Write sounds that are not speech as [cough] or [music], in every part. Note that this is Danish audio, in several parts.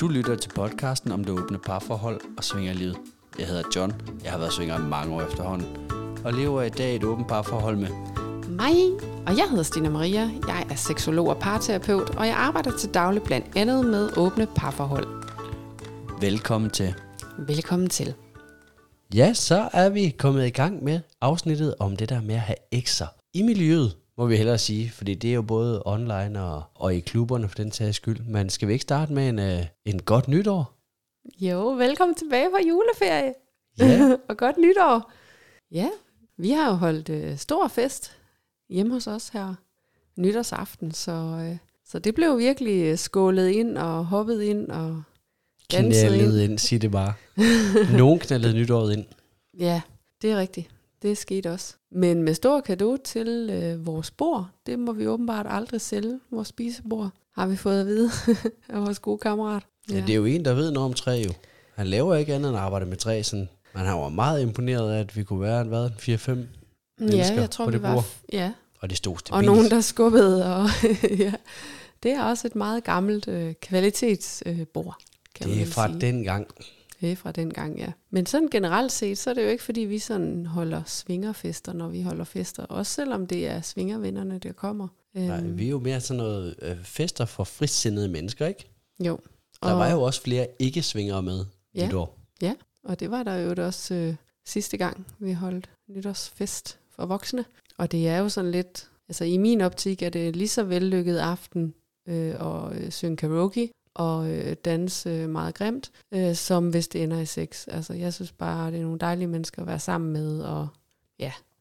Du lytter til podcasten om det åbne parforhold og svingerlivet. Jeg hedder John. Jeg har været svinger i mange år efterhånden. Og lever i dag et åbent parforhold med Mig, og jeg hedder Stina Maria. Jeg er seksolog og parterapeut, og jeg arbejder til daglig blandt andet med åbne parforhold. Velkommen til. Velkommen til. Ja, så er vi kommet i gang med afsnittet om det der med at have ekser i miljøet, må vi hellere sige, fordi det er jo både online og, og i klubberne for den sags skyld. Men skal vi ikke starte med en, uh, en godt nytår? Jo, velkommen tilbage fra juleferie. Ja. [laughs] og godt nytår. Ja, vi har jo holdt øh, stor fest hjemme hos os her nytårsaften, så, øh, så det blev virkelig øh, skålet ind og hoppet ind og danset ind. Ind, sig det bare. [laughs] Nogen knaldede nytåret ind. Ja, det er rigtigt. Det skete også. Men med stor kado til øh, vores bord, det må vi åbenbart aldrig sælge, vores spisebord, har vi fået at vide [laughs] af vores gode kammerat. Ja. ja, det er jo en, der ved noget om træ jo. Han laver ikke andet end at arbejde med træ. Sådan. Man har var meget imponeret af, at vi kunne være hvad, 4-5 ja, mennesker jeg tror, på vi det var, bord. f- ja. Og det stod stabilt. Og nogen, der skubbede. Og [laughs] ja. Det er også et meget gammelt øh, kvalitetsbord, øh, bord, kan det er fra sige. den er fra den gang, ja. Men sådan generelt set, så er det jo ikke, fordi vi sådan holder svingerfester, når vi holder fester. Også selvom det er svingervennerne, der kommer. Nej, Øhm, vi er jo mere sådan noget øh, fester for frisindede mennesker, ikke? Jo. Der var jo også flere ikke-svingere med Ja. ja. i år. Ja, og det var der jo også øh, sidste gang, vi holdt nytårsfest for voksne. Og det er jo sådan lidt, altså i min optik er det lige så vellykket aften øh, at øh, synge karaoke og øh, danse øh, meget grimt, øh, som hvis det ender i sex. Altså jeg synes bare, det er nogle dejlige mennesker at være sammen med, og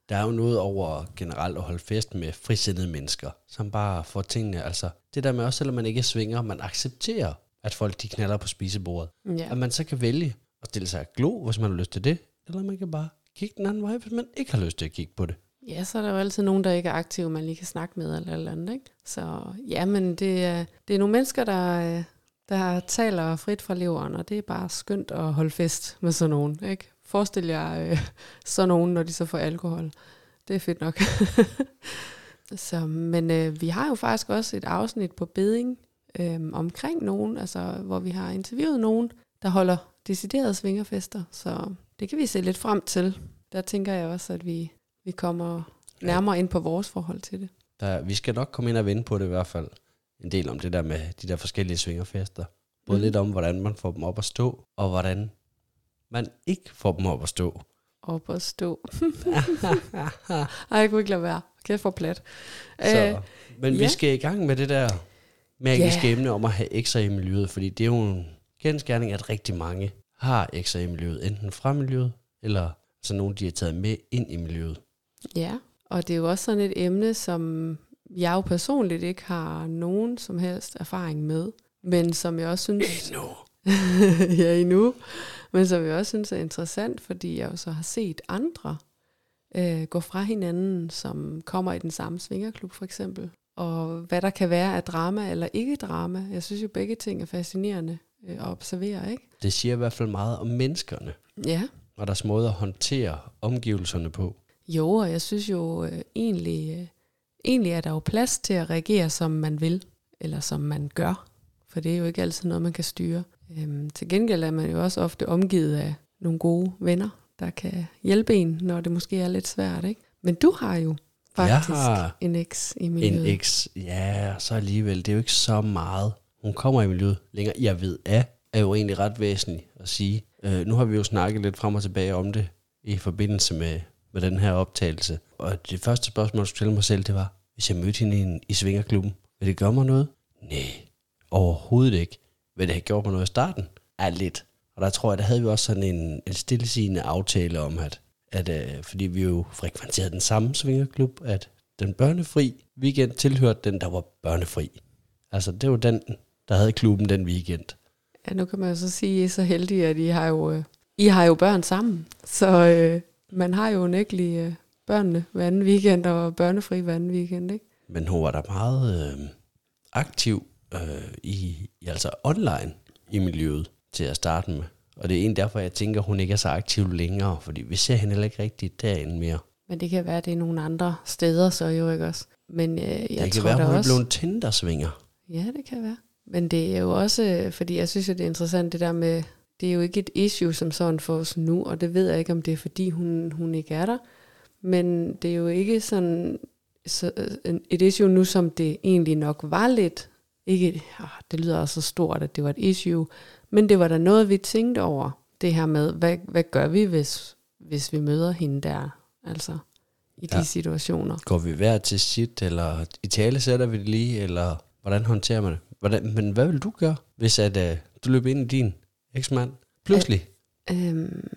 Der er jo noget over generelt at holde fest med frisindede mennesker, som bare får tingene, altså det der med også, selvom man ikke svinger, man accepterer, at folk de knaller på spisebordet. ja, At man så kan vælge at stille sig glo, hvis man har lyst til det, eller man kan bare kigge den anden vej, hvis man ikke har lyst til at kigge på det. ja, så er der jo altid nogen, der ikke er aktive, man lige kan snakke med eller eller andet. Ikke? Så ja, men det er, det er nogle mennesker, der, øh, der taler frit fra leveren, og det er bare skønt at holde fest med sådan nogen. Ikke? Forestil jer øh, [laughs] sådan nogen, når de så får alkohol. Det er fedt nok. [laughs] så, men øh, vi har jo faktisk også et afsnit på beding øh, omkring nogen, altså hvor vi har interviewet nogen, der holder deciderede svingerfester. Så det kan vi se lidt frem til. Der tænker jeg også, at vi, vi kommer nærmere ind på vores forhold til det. Der, vi skal nok komme ind og vende på det i hvert fald. En del om det der med de der forskellige svingerfester. Både mm. lidt om, hvordan man får dem op at stå, og hvordan man ikke får dem op at stå. Op og stå. [laughs] Ej, jeg kunne ikke lade være. Kæft for plat. Så, Øh, men ja. vi skal i gang med det der magiske Ja. emne om at have ekser i miljøet, fordi det er jo en kendskærning, at rigtig mange har ekser i miljøet, enten fra miljøet, eller så nogle, de har taget med ind i miljøet. Ja, og det er jo også sådan et emne, som jeg jo personligt ikke har nogen som helst erfaring med, men som jeg også synes... Endnu. [laughs] ja, endnu. Men som jeg også synes er interessant, fordi jeg jo så har set andre øh, gå fra hinanden, som kommer i den samme svingerklub for eksempel. Og hvad der kan være af drama eller ikke drama. Jeg synes jo, begge ting er fascinerende øh, at observere, ikke? Det siger i hvert fald meget om menneskerne, Ja, og deres måde at håndtere omgivelserne på. Jo, og jeg synes jo øh, egentlig, egentlig er der jo plads til at reagere, som man vil, eller som man gør. For det er jo ikke altid noget, man kan styre. Øhm, til gengæld er man jo også ofte omgivet af nogle gode venner, der kan hjælpe en, når det måske er lidt svært. Ikke? Men du har jo faktisk har en eks i miljøet. En eks, ja, så alligevel, det er jo ikke så meget. Hun kommer i miljøet længere. Jeg ved, at er jo egentlig ret væsentligt at sige. Øh, nu har vi jo snakket lidt frem og tilbage om det i forbindelse med, med den her optagelse. Og det første spørgsmål, jeg skulle stille mig selv, det var, hvis jeg mødte hende i, en, i Svingerklubben, vil det gøre mig noget? Nej, overhovedet ikke. Vil det have gjort mig noget i starten? Ja, lidt. Og der tror jeg, der havde vi også sådan en, en stillesigende aftale om, at, at øh, fordi vi jo frekventerede den samme Svingerklub, at den børnefri weekend tilhørte den, der var børnefri. Altså, det var den, der havde klubben den weekend. Ja, nu kan man jo så sige, at I er så heldige, at I har jo, øh, I har jo børn sammen. Så øh, man har jo unægteligt øh, børnene hver anden weekend og børnefri hver anden weekend, ikke? Men hun var da meget øh, aktiv øh, i, i, altså online i miljøet til at starte med. Og det er egentlig derfor, jeg tænker, hun ikke er så aktiv længere, fordi vi ser hende heller ikke rigtig derinde mere. Men det kan være, det er nogle andre steder, så jo ikke også. Men øh, jeg det kan tror være, hun er også... blevet Tinder-svinger. Ja, det kan være. men det er jo også, fordi jeg synes, at det er interessant det der med, det er jo ikke et issue som sådan for os nu, og det ved jeg ikke, om det er fordi hun, hun ikke er der, men det er jo ikke sådan så, et issue nu, som det egentlig nok var lidt. Ikke, det lyder også så stort, at det var et issue, men det var da noget, vi tænkte over, det her med, hvad, hvad gør vi, hvis, hvis vi møder hende der, altså i ja. de situationer. Går vi hver til sit, eller i tale sætter vi det lige, eller hvordan håndterer man det? Hvordan, men hvad vil du gøre, hvis at, uh, du løber ind i din eksmand pludselig? At, øhm,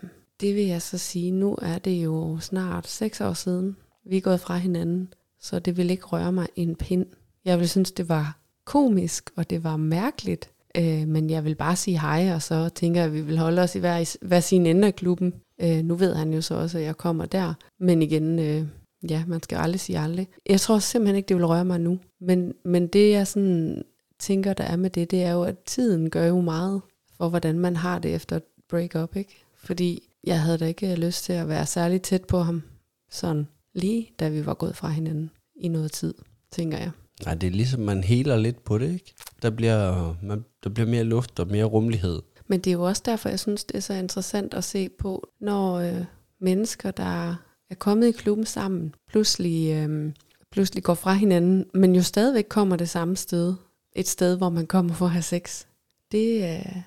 det vil jeg så sige, nu er det jo snart seks år siden, vi er gået fra hinanden, så det vil ikke røre mig en pind. Jeg vil synes, det var komisk, og det var mærkeligt, øh, men jeg vil bare sige hej, og så tænker jeg, at vi vil holde os i hver, hver sin ende af klubben. Øh, nu ved han jo så også, at jeg kommer der, men igen, øh, ja, man skal aldrig sige aldrig. Jeg tror simpelthen ikke, det vil røre mig nu, men, men det jeg sådan tænker, der er med det, det er jo, at tiden gør jo meget for, hvordan man har det efter et break-up, ikke? Fordi jeg havde da ikke lyst til at være særlig tæt på ham, sådan lige da vi var gået fra hinanden i noget tid, tænker jeg. Nej, det er ligesom, man heler lidt på det, ikke? Der bliver, man, der bliver mere luft og mere rummelighed. Men det er jo også derfor, jeg synes, det er så interessant at se på, når øh, mennesker, der er kommet i klubben sammen, pludselig, øh, pludselig går fra hinanden, men jo stadigvæk kommer det samme sted. Et sted, hvor man kommer for at have sex. Det er,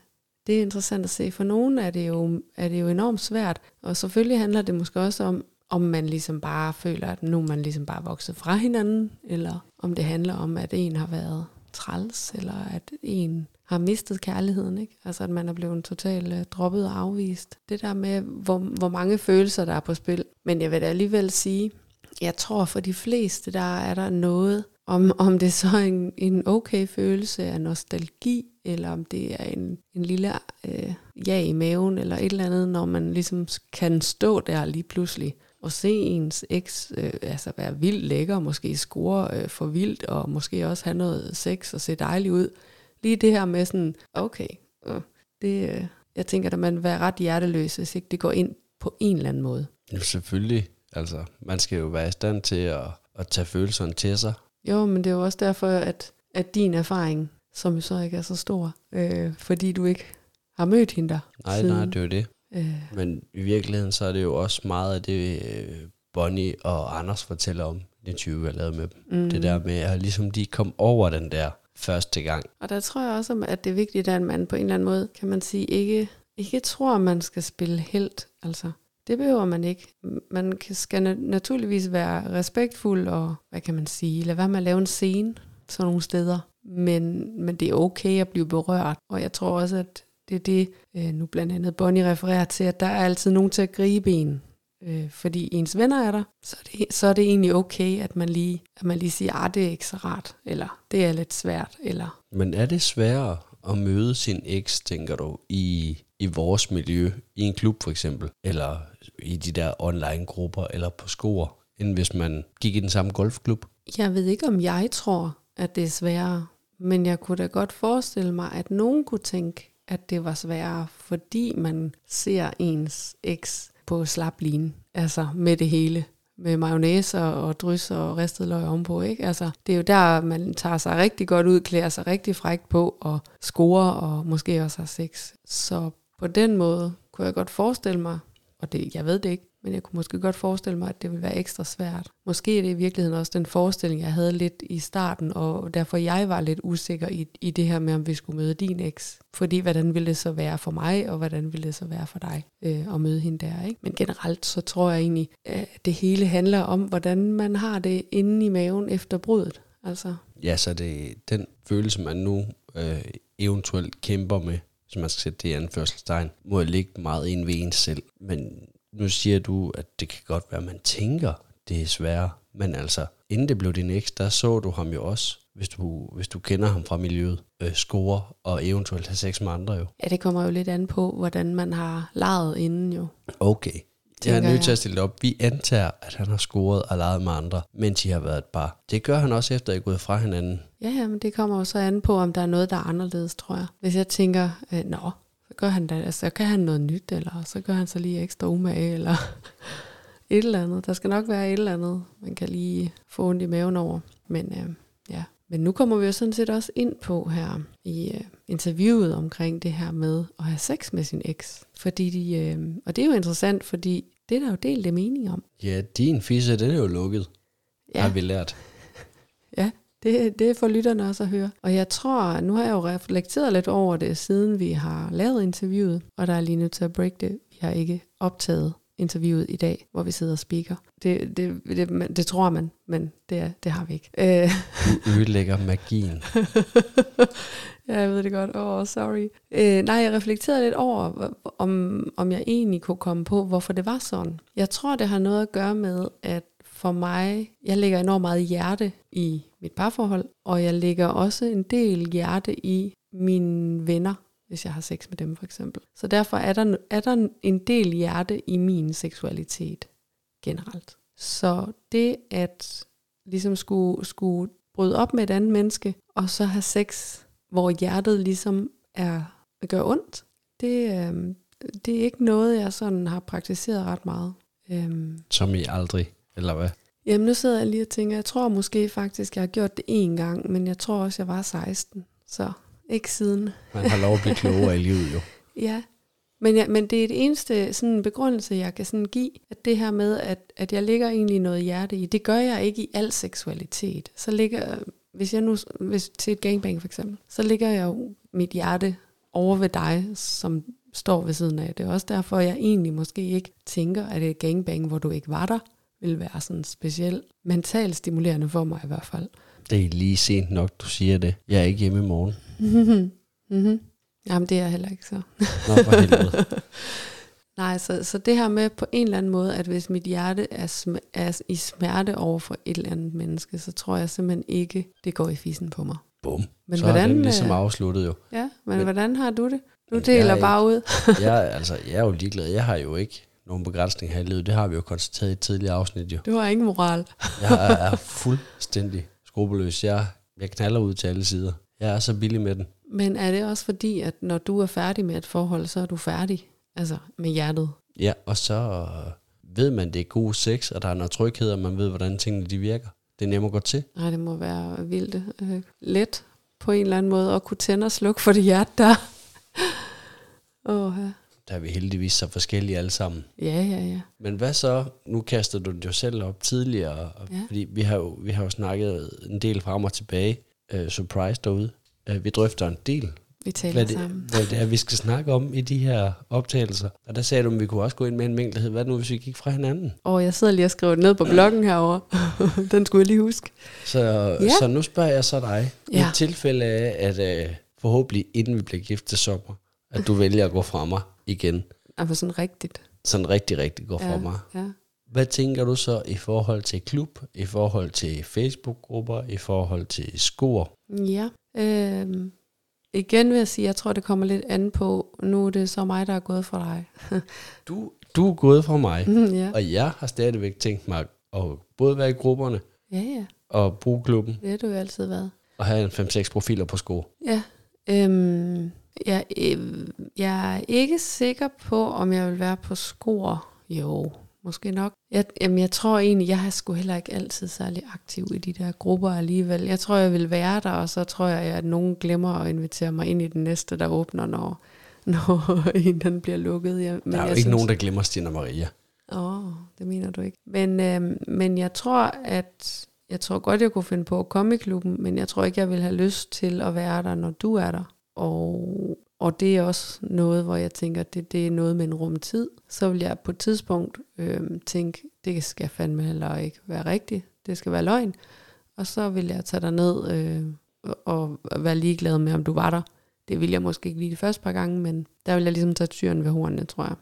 det er interessant at se. For nogen er det, jo, er det jo enormt svært, og selvfølgelig handler det måske også om, om man ligesom bare føler, at nu er man ligesom bare vokset fra hinanden, eller om det handler om, at en har været træls, eller at en har mistet kærligheden, ikke? Altså at man er blevet totalt uh, droppet og afvist. Det der med, hvor, hvor mange følelser der er på spil. Men jeg vil da alligevel sige, jeg tror for de fleste, der er der noget, om, om det så er en, en okay følelse af nostalgi, eller om det er en, en lille øh, ja i maven, eller et eller andet, når man ligesom kan stå der lige pludselig og se ens eks øh, altså være vildt lækker, måske score øh, for vildt, og måske også have noget sex og se dejlig ud. Lige det her med sådan, okay, øh, det, øh, jeg tænker, at man vil være ret hjerteløs, hvis ikke det går ind på en eller anden måde. Jo, selvfølgelig. Altså, man skal jo være i stand til at, at tage følelserne til sig. Jo, men det er jo også derfor, at, at din erfaring, som så ikke er så stor, øh, fordi du ikke har mødt hende der. Nej, siden. nej, det er jo det. Øh. Men i virkeligheden, så er det jo også meget af det, øh, Bonnie og Anders fortæller om, det 20, jeg lavede med dem. Mm. Det der med, at ligesom de kom over den der første gang. Og der tror jeg også, at det er vigtigt, at man på en eller anden måde, kan man sige, ikke, ikke tror, at man skal spille helt. Altså, det behøver man ikke. Man skal naturligvis være respektfuld og, hvad kan man sige, lade være med at lave en scene sådan nogle steder. Men, men det er okay at blive berørt. Og jeg tror også, at det er det, øh, nu blandt andet Bonnie refererer til, at der er altid nogen til at gribe en. Øh, fordi ens venner er der, så er, det, så er det egentlig okay, at man lige, at man lige siger, at ah, det er ikke så rart, eller det er lidt svært. Eller. Men er det sværere at møde sin eks, tænker du, i, i vores miljø, i en klub for eksempel, eller i de der online-grupper, eller på skoer, end hvis man gik i den samme golfklub? Jeg ved ikke, om jeg tror, at det er sværere, men jeg kunne da godt forestille mig, at nogen kunne tænke, at det var sværere, fordi man ser ens eks på slap line, altså med det hele med mayonnaise og drys og ristet løg ovenpå, ikke? Altså, det er jo der, man tager sig rigtig godt ud, klæder sig rigtig frækt på og scorer og måske også har sex. Så på den måde kunne jeg godt forestille mig, og det, jeg ved det ikke, men jeg kunne måske godt forestille mig, at det ville være ekstra svært. Måske er det i virkeligheden også den forestilling, jeg havde lidt i starten, og derfor jeg var lidt usikker i, i det her med, om vi skulle møde din eks. Fordi hvordan ville det så være for mig, og hvordan ville det så være for dig øh, at møde hende der. Ikke? Men generelt så tror jeg egentlig, at det hele handler om, hvordan man har det inde i maven efter bruddet. Altså. Ja, så det er den følelse, man nu øh, eventuelt kæmper med, som man skal sætte det i anførselstegn, må ligge meget ind ved en selv. Men nu siger du, at det kan godt være, at man tænker, det er sværere. Men altså, inden det blev din eks, der så du ham jo også, hvis du, hvis du kender ham fra miljøet, øh, score og eventuelt have sex med andre jo. Ja, det kommer jo lidt an på, hvordan man har lejet inden jo. Okay. Jeg er nødt til at stille op. Vi antager, at han har scoret og leget med andre, mens de har været et par. Det gør han også efter, at I er gået fra hinanden. Ja, ja, men det kommer jo så an på, om der er noget, der er anderledes, tror jeg. Hvis jeg tænker, øh, nå, så gør han da, altså, så kan han noget nyt, eller så gør han så lige ekstra umage, eller [laughs] et eller andet. Der skal nok være et eller andet, man kan lige få ondt i maven over. Men øh, ja, men nu kommer vi jo sådan set også ind på her i uh, interviewet omkring det her med at have sex med sin eks. Fordi de, uh, og det er jo interessant, fordi det er der jo delte mening om. Ja, din fisse, den er jo lukket, ja. har vi lært. Det, det er for lytterne også at høre. Og jeg tror, nu har jeg jo reflekteret lidt over det, siden vi har lavet interviewet, og der er lige nødt til at break det. Vi har ikke optaget interviewet i dag, hvor vi sidder og speaker. Det, det, det, det tror man, men det, det har vi ikke. Øh. Du ødelægger magien. [laughs] ja, jeg ved det godt. Åh, oh, sorry. Øh, nej, jeg reflekterede lidt over, om, om jeg egentlig kunne komme på, hvorfor det var sådan. Jeg tror, det har noget at gøre med, at for mig, jeg lægger enormt meget hjerte i mit parforhold, og jeg lægger også en del hjerte i mine venner, hvis jeg har sex med dem for eksempel. Så derfor er der, er der en del hjerte i min seksualitet generelt. Så det at ligesom skulle, skulle bryde op med et andet menneske, og så have sex, hvor hjertet ligesom er gør ondt, det, øh, det er ikke noget, jeg sådan har praktiseret ret meget. Øhm. Som I aldrig, eller hvad? Jamen nu sidder jeg lige og tænker, jeg tror måske faktisk, jeg har gjort det én gang, men jeg tror også, jeg var 16. Så ikke siden. Man har lov at blive klogere i livet jo. [laughs] Ja, men, ja, men det er det eneste sådan begrundelse, jeg kan sådan give, at det her med, at, at jeg ligger egentlig noget hjerte i, det gør jeg ikke i al seksualitet. Så ligger, hvis jeg nu, hvis til et gangbang for eksempel, så ligger jeg jo mit hjerte over ved dig, som står ved siden af. Det er også derfor, jeg egentlig måske ikke tænker, at et gangbang, hvor du ikke var der, vil være sådan specielt mentalt stimulerende for mig i hvert fald. Det er lige sent nok, du siger det. Jeg er ikke hjemme i morgen. mm-hmm. [laughs] Jamen, det er jeg heller ikke så. Nå, for helvede. [laughs] Nej, så, så det her med på en eller anden måde, at hvis mit hjerte er, sm- er i smerte over for et eller andet menneske, så tror jeg simpelthen ikke, det går i fisen på mig. Bum. Men så hvordan, er den ligesom øh, afsluttet jo. Ja, men, men hvordan har du det? Du deler bare ud. jeg, altså, jeg er jo ligeglad. Jeg har jo ikke nogen begrænsning her i livet. Det har vi jo konstateret i et tidligere afsnit jo. Du har ingen moral. jeg er, er fuldstændig skrupelløs. Jeg, jeg knaller ud til alle sider. Jeg er så billig med den. Men er det også fordi, at når du er færdig med et forhold, så er du færdig? Altså med hjertet? Ja, og så ved man, det er god sex, og der er noget tryghed, og man ved, hvordan tingene de virker. Det er nemt at gå til. Nej, det må være vildt øh, let på en eller anden måde at kunne tænde og slukke for det hjerte der. oh, ja. Der er vi heldigvis så forskellige alle sammen. Ja, ja, ja. Men hvad så? Nu kaster du det jo selv op tidligere, ja. fordi vi har, jo, vi har jo snakket en del frem og tilbage. Uh, surprise derude. Uh, vi drøfter en del. Vi taler hvad det, sammen. Hvad det er, vi skal snakke om i de her optagelser. Og der sagde du, at vi kunne også gå ind med en mængdelighed. Hvad nu, hvis vi gik fra hinanden? Åh, oh, jeg sidder lige og skriver ned på bloggen herover. [laughs] Den skulle jeg lige huske. Så, ja. så nu spørger jeg så dig. Ja. I tilfælde af, at uh, forhåbentlig inden vi bliver gift til sommer, at du vælger at gå fra mig igen. Altså sådan rigtigt. Sådan rigtig, rigtig går ja, fra mig. Ja. Hvad tænker du så i forhold til klub, i forhold til Facebook-grupper, i forhold til skor? Ja, øh, igen vil jeg sige, jeg tror, det kommer lidt an på, nu er det så mig, der er gået fra dig. [laughs] du, du er gået fra mig, mm, ja. og jeg har stadigvæk tænkt mig at både være i grupperne, ja, ja. og bruge klubben. Det har du jo altid været. Og have en 5-6 profiler på sko. Ja, øhm, jeg, øh, jeg er ikke sikker på, om jeg vil være på skor. Jo, måske nok. Jeg, jamen, jeg tror egentlig, jeg har sgu heller ikke altid særlig aktiv i de der grupper alligevel. Jeg tror, jeg vil være der, og så tror jeg, at nogen glemmer at invitere mig ind i den næste, der åbner, når, [laughs] når en den bliver lukket. Ja, men der er jo ikke synes, nogen, der glemmer Stina Maria. Åh, oh, det mener du ikke. Men, øh, men jeg tror, at jeg tror godt, jeg kunne finde på at komme i klubben, men jeg tror ikke, jeg vil have lyst til at være der, når du er der. Og, og det er også noget, hvor jeg tænker, at det, det er noget med en rumtid. Så vil jeg på et tidspunkt øh, tænke, det skal fandme heller ikke være rigtigt. Det skal være løgn. Og så vil jeg tage dig ned øh, og være ligeglad med, om du var der. Det vil jeg måske ikke lige de første par gange, men der vil jeg ligesom tage tyren ved hornene, tror jeg.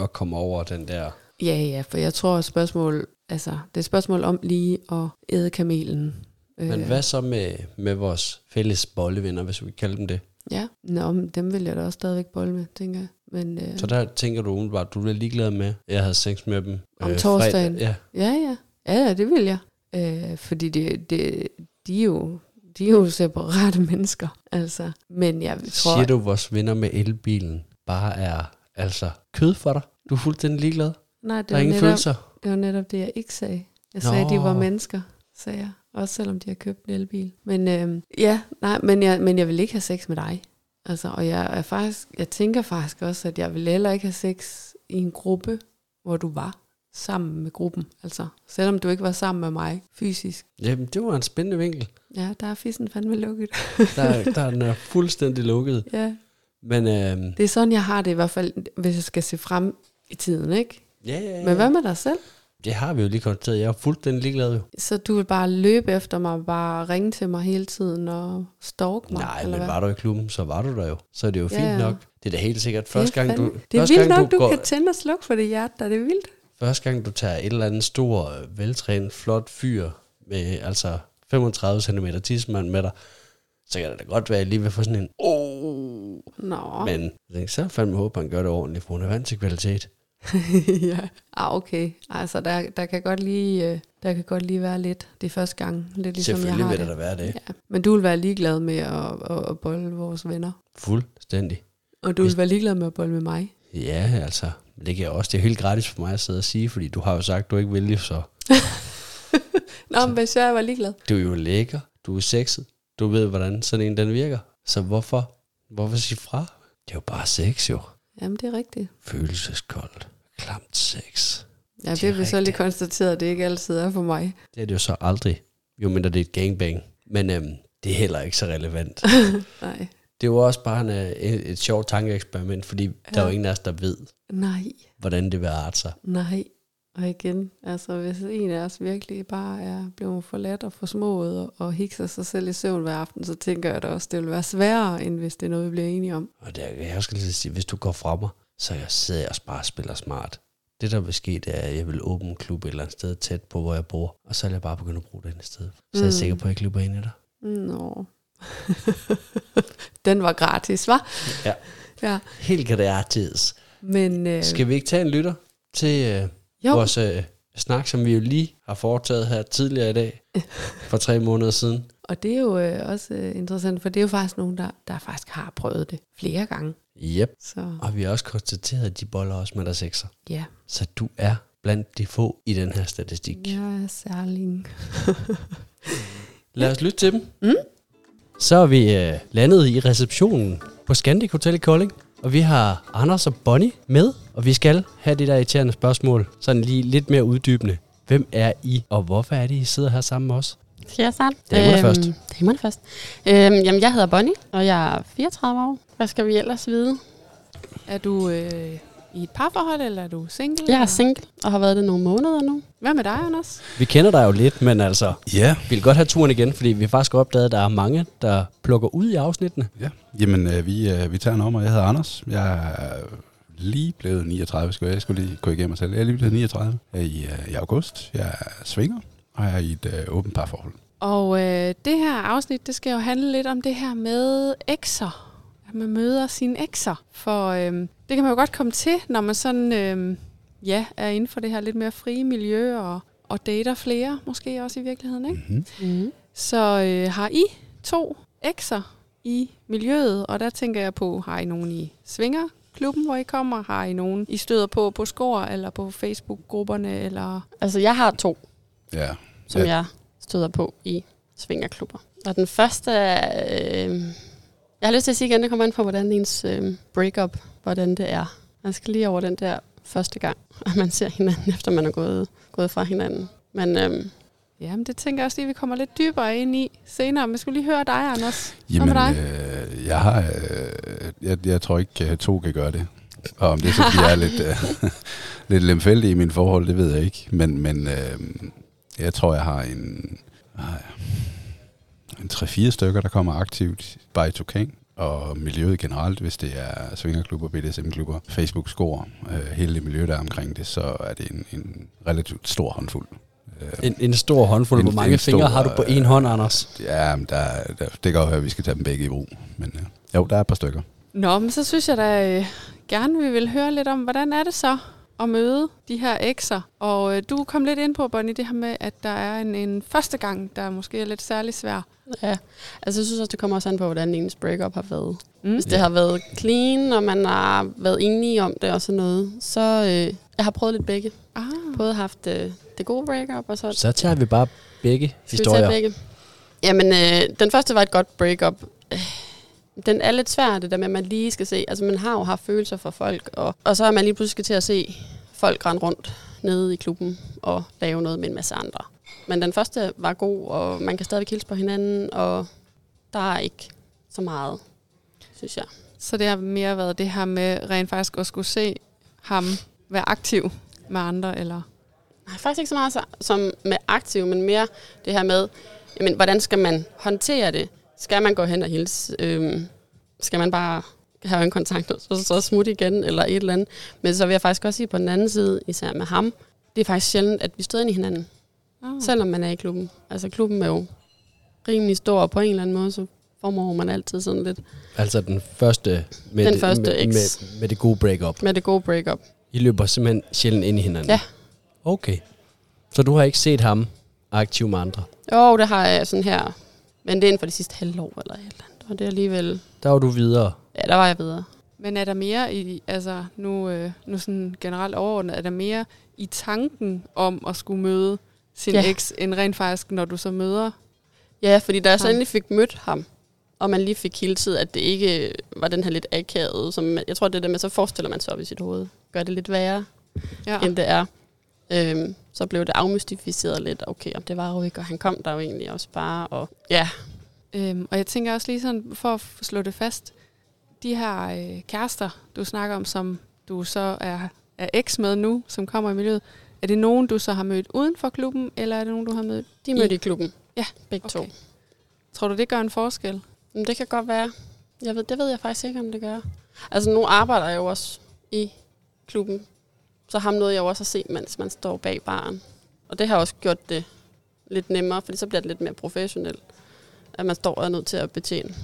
Og komme over den der... Ja, ja, for jeg tror, at spørgsmål, altså, det er et spørgsmål om lige at æde kamelen. Men hvad så med, med vores fælles bollevenner, hvis vi kalder dem det? Ja, Nå, men dem vil jeg da også stadigvæk bolle med, tænker jeg. Men, øh, så der tænker du umiddelbart, du er ligeglad med, at jeg havde sex med dem Om øh, torsdagen? Ja. ja, ja. Ja, ja, det vil jeg. Øh, fordi det, det, de er jo de er jo separate [laughs] mennesker, altså. Men jeg tror... Siger du, at vores venner med elbilen bare er altså kød for dig? Du er fuldstændig ligeglad? Nej, det der er ingen netop, følelser? Det var netop det, jeg ikke sagde. Jeg Nå. sagde, at de var mennesker, sagde jeg. Også selvom de har købt en elbil. Men øh, ja, nej, men jeg, men jeg vil ikke have sex med dig. Altså, og jeg, er faktisk, jeg tænker faktisk også, at jeg vil heller ikke have sex i en gruppe, hvor du var sammen med gruppen. Altså, selvom du ikke var sammen med mig fysisk. Jamen, det var en spændende vinkel. Ja, der er fissen fandme lukket. [laughs] Der, der er den er fuldstændig lukket. ja, Men øhm, det er sådan, jeg har det i hvert fald, hvis jeg skal se frem i tiden, ikke? ja, ja, ja. Men hvad med dig selv? Det har vi jo lige konstateret. Jeg er fuldstændig ligeglad jo. Så du vil bare løbe efter mig, bare ringe til mig hele tiden og stalk mig? Nej, eller men hvad? var du i klubben, så var du der jo. Så er det jo Ja, fint ja. nok. Det er da helt sikkert. Første gang, du, Det er vildt gang, nok, du, går, kan tænde og slukke for det hjerte, der. det er vildt. Første gang, du tager et eller andet stor, øh, veltrænet, flot fyr med altså 35 cm tidsmand med dig, så kan det da godt være, at jeg lige vil få sådan en, oh. Nå, Men så fandme håber, han gør det ordentligt, for hun er vant til kvalitet. [laughs] ja. Ah, okay. Altså, der, der, kan godt lige, øh, der kan godt lige være lidt. Det første gang, lidt ligesom jeg Selvfølgelig har vil det. der da være det. Ja. Men du vil være ligeglad med at, at, at bolle vores venner. Fuldstændig. Og du Hvis- vil være ligeglad med at bolle med mig. Ja, altså, det kan jeg også. Det er helt gratis for mig at sidde og sige, fordi du har jo sagt, du ikke vil så [laughs] Nå, men hvis jeg var ligeglad. du er jo lækker, du er sexet, du ved, hvordan sådan en den virker. Så hvorfor, hvorfor sige fra? Det er jo bare sex, jo. Jamen, det er rigtigt. Følelseskoldt, klamt sex. Ja, det har vi så lige konstateret, at det ikke altid er for mig. Det er det jo så aldrig, jo mindre det er et gangbang. Men øhm, det er heller ikke så relevant. [laughs] Nej. Det jo også bare en, øh, et, et sjovt tankeeksperiment, fordi ja. der er jo ingen af os, der ved, Nej. hvordan det vil arte sig. Nej. Og igen, altså hvis en af os virkelig bare er blevet forladt og forsmået og, og hikser sig selv i søvn hver aften, så tænker jeg da også, det vil være sværere, end hvis det er noget, vi bliver enige om. Og kan jeg også lige sige, hvis du går fra mig, så jeg sidder også bare og spiller smart. Det der vil ske, det er, at jeg vil åbne en klub et eller andet sted tæt på, hvor jeg bor. Og så vil jeg bare begynde at bruge den i stedet. Så er jeg Mm. sikker på, at jeg ikke løber ind i dig. Nå. [laughs] Den var gratis, var? Ja. Ja, Helt gratis. men... Øh, Skal vi ikke tage en lytter til øh, jo, vores øh, snak, som vi jo lige har foretaget her tidligere i dag, [laughs] for tre måneder siden? og det er jo øh, også øh, interessant, for det er jo faktisk nogen, der, der faktisk har prøvet det flere gange. Yep. Så Og vi har også konstateret, at de boller også med der sekser. ja, Så du er blandt de få i den her statistik. jeg er særlig. Lad os lytte til dem. Mm. Så er vi øh, landet i receptionen på Scandic Hotel i Kolding. Og vi har Anders og Bonnie med, og vi skal have det der irriterende spørgsmål, sådan lige lidt mere uddybende. Hvem er I, og hvorfor er det, I sidder her sammen med os? Skal jeg starte? Damerne først. Damerne først. Øhm, jamen, jeg hedder Bonnie, og jeg er 34 år. Hvad skal vi ellers vide? Er du øh, i et parforhold, eller er du single? Jeg er single, og har været det nogle måneder nu. Hvad med dig, Anders? Vi kender dig jo lidt, men altså, Ja, vi vil godt have turen igen, fordi vi har faktisk opdaget, at der er mange, der plukker ud i afsnittene. ja. Jamen, øh, vi, øh, vi tager en om, og jeg hedder Anders. Jeg er lige blevet 39, skulle jeg, jeg skulle lige korrigere mig selv. Jeg er lige blevet 39 øh, i, øh, i august. Jeg er svinger, og jeg er i et øh, åbent parforhold. Og øh, det her afsnit, det skal jo handle lidt om det her med ekser. At man møder sine ekser. For øh, det kan man jo godt komme til, når man sådan, øh, ja, er inden for det her lidt mere frie miljø og, og dater flere, måske også i virkeligheden, ikke? Mm-hmm. Mm. Så øh, har I to ekser i miljøet, og der tænker jeg på, har I nogen i Svingerklubben, hvor I kommer? Har I nogen, I støder på på Skor, eller på Facebook-grupperne, eller... Altså, jeg har to, Ja, som Ja. jeg støder på i svingerklubber. Og den første er... Øh, jeg har lyst til at sige igen, det kommer an på, hvordan ens øh, breakup, hvordan det er. Man skal lige over den der første gang, [laughs] at man ser hinanden, efter man er gået, gået fra hinanden. Men øh, Jamen, det tænker jeg også lige, vi kommer lidt dybere ind i senere. Men jeg skulle lige høre dig, Anders. Hvad Jamen, med dig? øh, jeg har... Øh, jeg, jeg tror ikke, øh, to kan gøre det. Og om det så fordi jeg er lidt, øh, [laughs] lidt lemfældig i mine forhold, det ved jeg ikke. Men, men øh, jeg tror, jeg har en... ah, En 3-4 stykker, der kommer aktivt bare i Tukan og miljøet generelt, hvis det er svingerklubber, BDSM-klubber, Facebook-score, øh, hele det miljø, der er omkring det, så er det en, en relativt stor håndfuld. Øh, En, en stor håndfuld. En- Hvor mange fingre stor, har du på øh, en hånd, Anders? Ja, men der, der, det kan jo være, at vi skal tage dem begge i brug. Men øh, jo, der er et par stykker. Nå, men så synes jeg da øh, gerne, vi vil høre lidt om, hvordan er det så at møde de her ekser? Og øh, du kom lidt ind på, Bonnie, det her med, at der er en, en første gang, der måske er lidt særlig svær. ja, altså jeg synes også, det kommer også an på, hvordan ens breakup har været. Mm. Hvis det har været clean, og man har været enige om det og sådan noget, så øh, jeg har prøvet lidt begge Ah, både haft øh, det gode breakup, og så Så tager vi bare begge Skal vi tage historier. begge? Jamen, øh, den første var et godt breakup. Øh, Den er lidt svær, det der med, at man lige skal se. Altså, man har jo haft følelser for folk, og, og så er man lige pludselig skal til at se folk rende rundt nede i klubben og lave noget med en masse andre. Men den første var god, og man kan stadig hilse på hinanden, og der er ikke så meget, synes jeg. Så det har mere været det her med rent faktisk at skulle se ham være aktiv med andre, eller? Nej, faktisk ikke så meget som med aktiv, men mere det her med, jamen, hvordan skal man håndtere det? Skal man gå hen og hilse? Øhm, skal man bare have en kontakt og så, så smutte igen, eller et eller andet? Men så vil jeg faktisk også sige på den anden side, især med ham, det er faktisk sjældent, at vi støder ind i hinanden, Oh. selvom man er i klubben. Altså klubben er jo rimelig stor, og på en eller anden måde, så formår man altid sådan lidt Altså den første med, Den det, første med, med, med det gode breakup. med det gode breakup. I løber simpelthen sjældent ind i hinanden. Ja. Okay. Så du har ikke set ham aktiv med andre? Jo, det har jeg sådan her, men det er inden for de sidste halvår eller et eller andet. Og det er alligevel, Der var du videre. ja, der var jeg videre. Men er der mere i, altså nu, øh, nu sådan generelt overordnet, er der mere i tanken om at skulle møde sin Ja. eks, end rent faktisk, når du så møder? Ja, fordi da jeg så endelig fik mødt ham, og man lige fik hilset, at det ikke var den her lidt akavede, som man, jeg tror, det er det med, så forestiller man sig op i sit hoved. Gør det lidt værre, Ja. ja. end det er. Øhm, så blev det afmystificeret lidt. Okay, om det var jo ikke, og han kom der jo egentlig også bare. Og ja, Øhm, og jeg tænker også lige sådan, for at slå det fast, de her øh, kærester, du snakker om, som du så er, er eks med nu, som kommer i miljøet, er det nogen, du så har mødt uden for klubben, eller er det nogen, du har mødt? de mødte i klubben. Ja, begge okay. to. Tror du, det gør en forskel? Men det kan godt være. Jeg ved, det ved jeg faktisk ikke, om det gør. Altså, nu arbejder jeg jo også i klubben. Så ham nåede jeg også at se, mens man står bag baren. Og det har også gjort det lidt nemmere, fordi så bliver det lidt mere professionelt, at man står og er nødt til at betjene.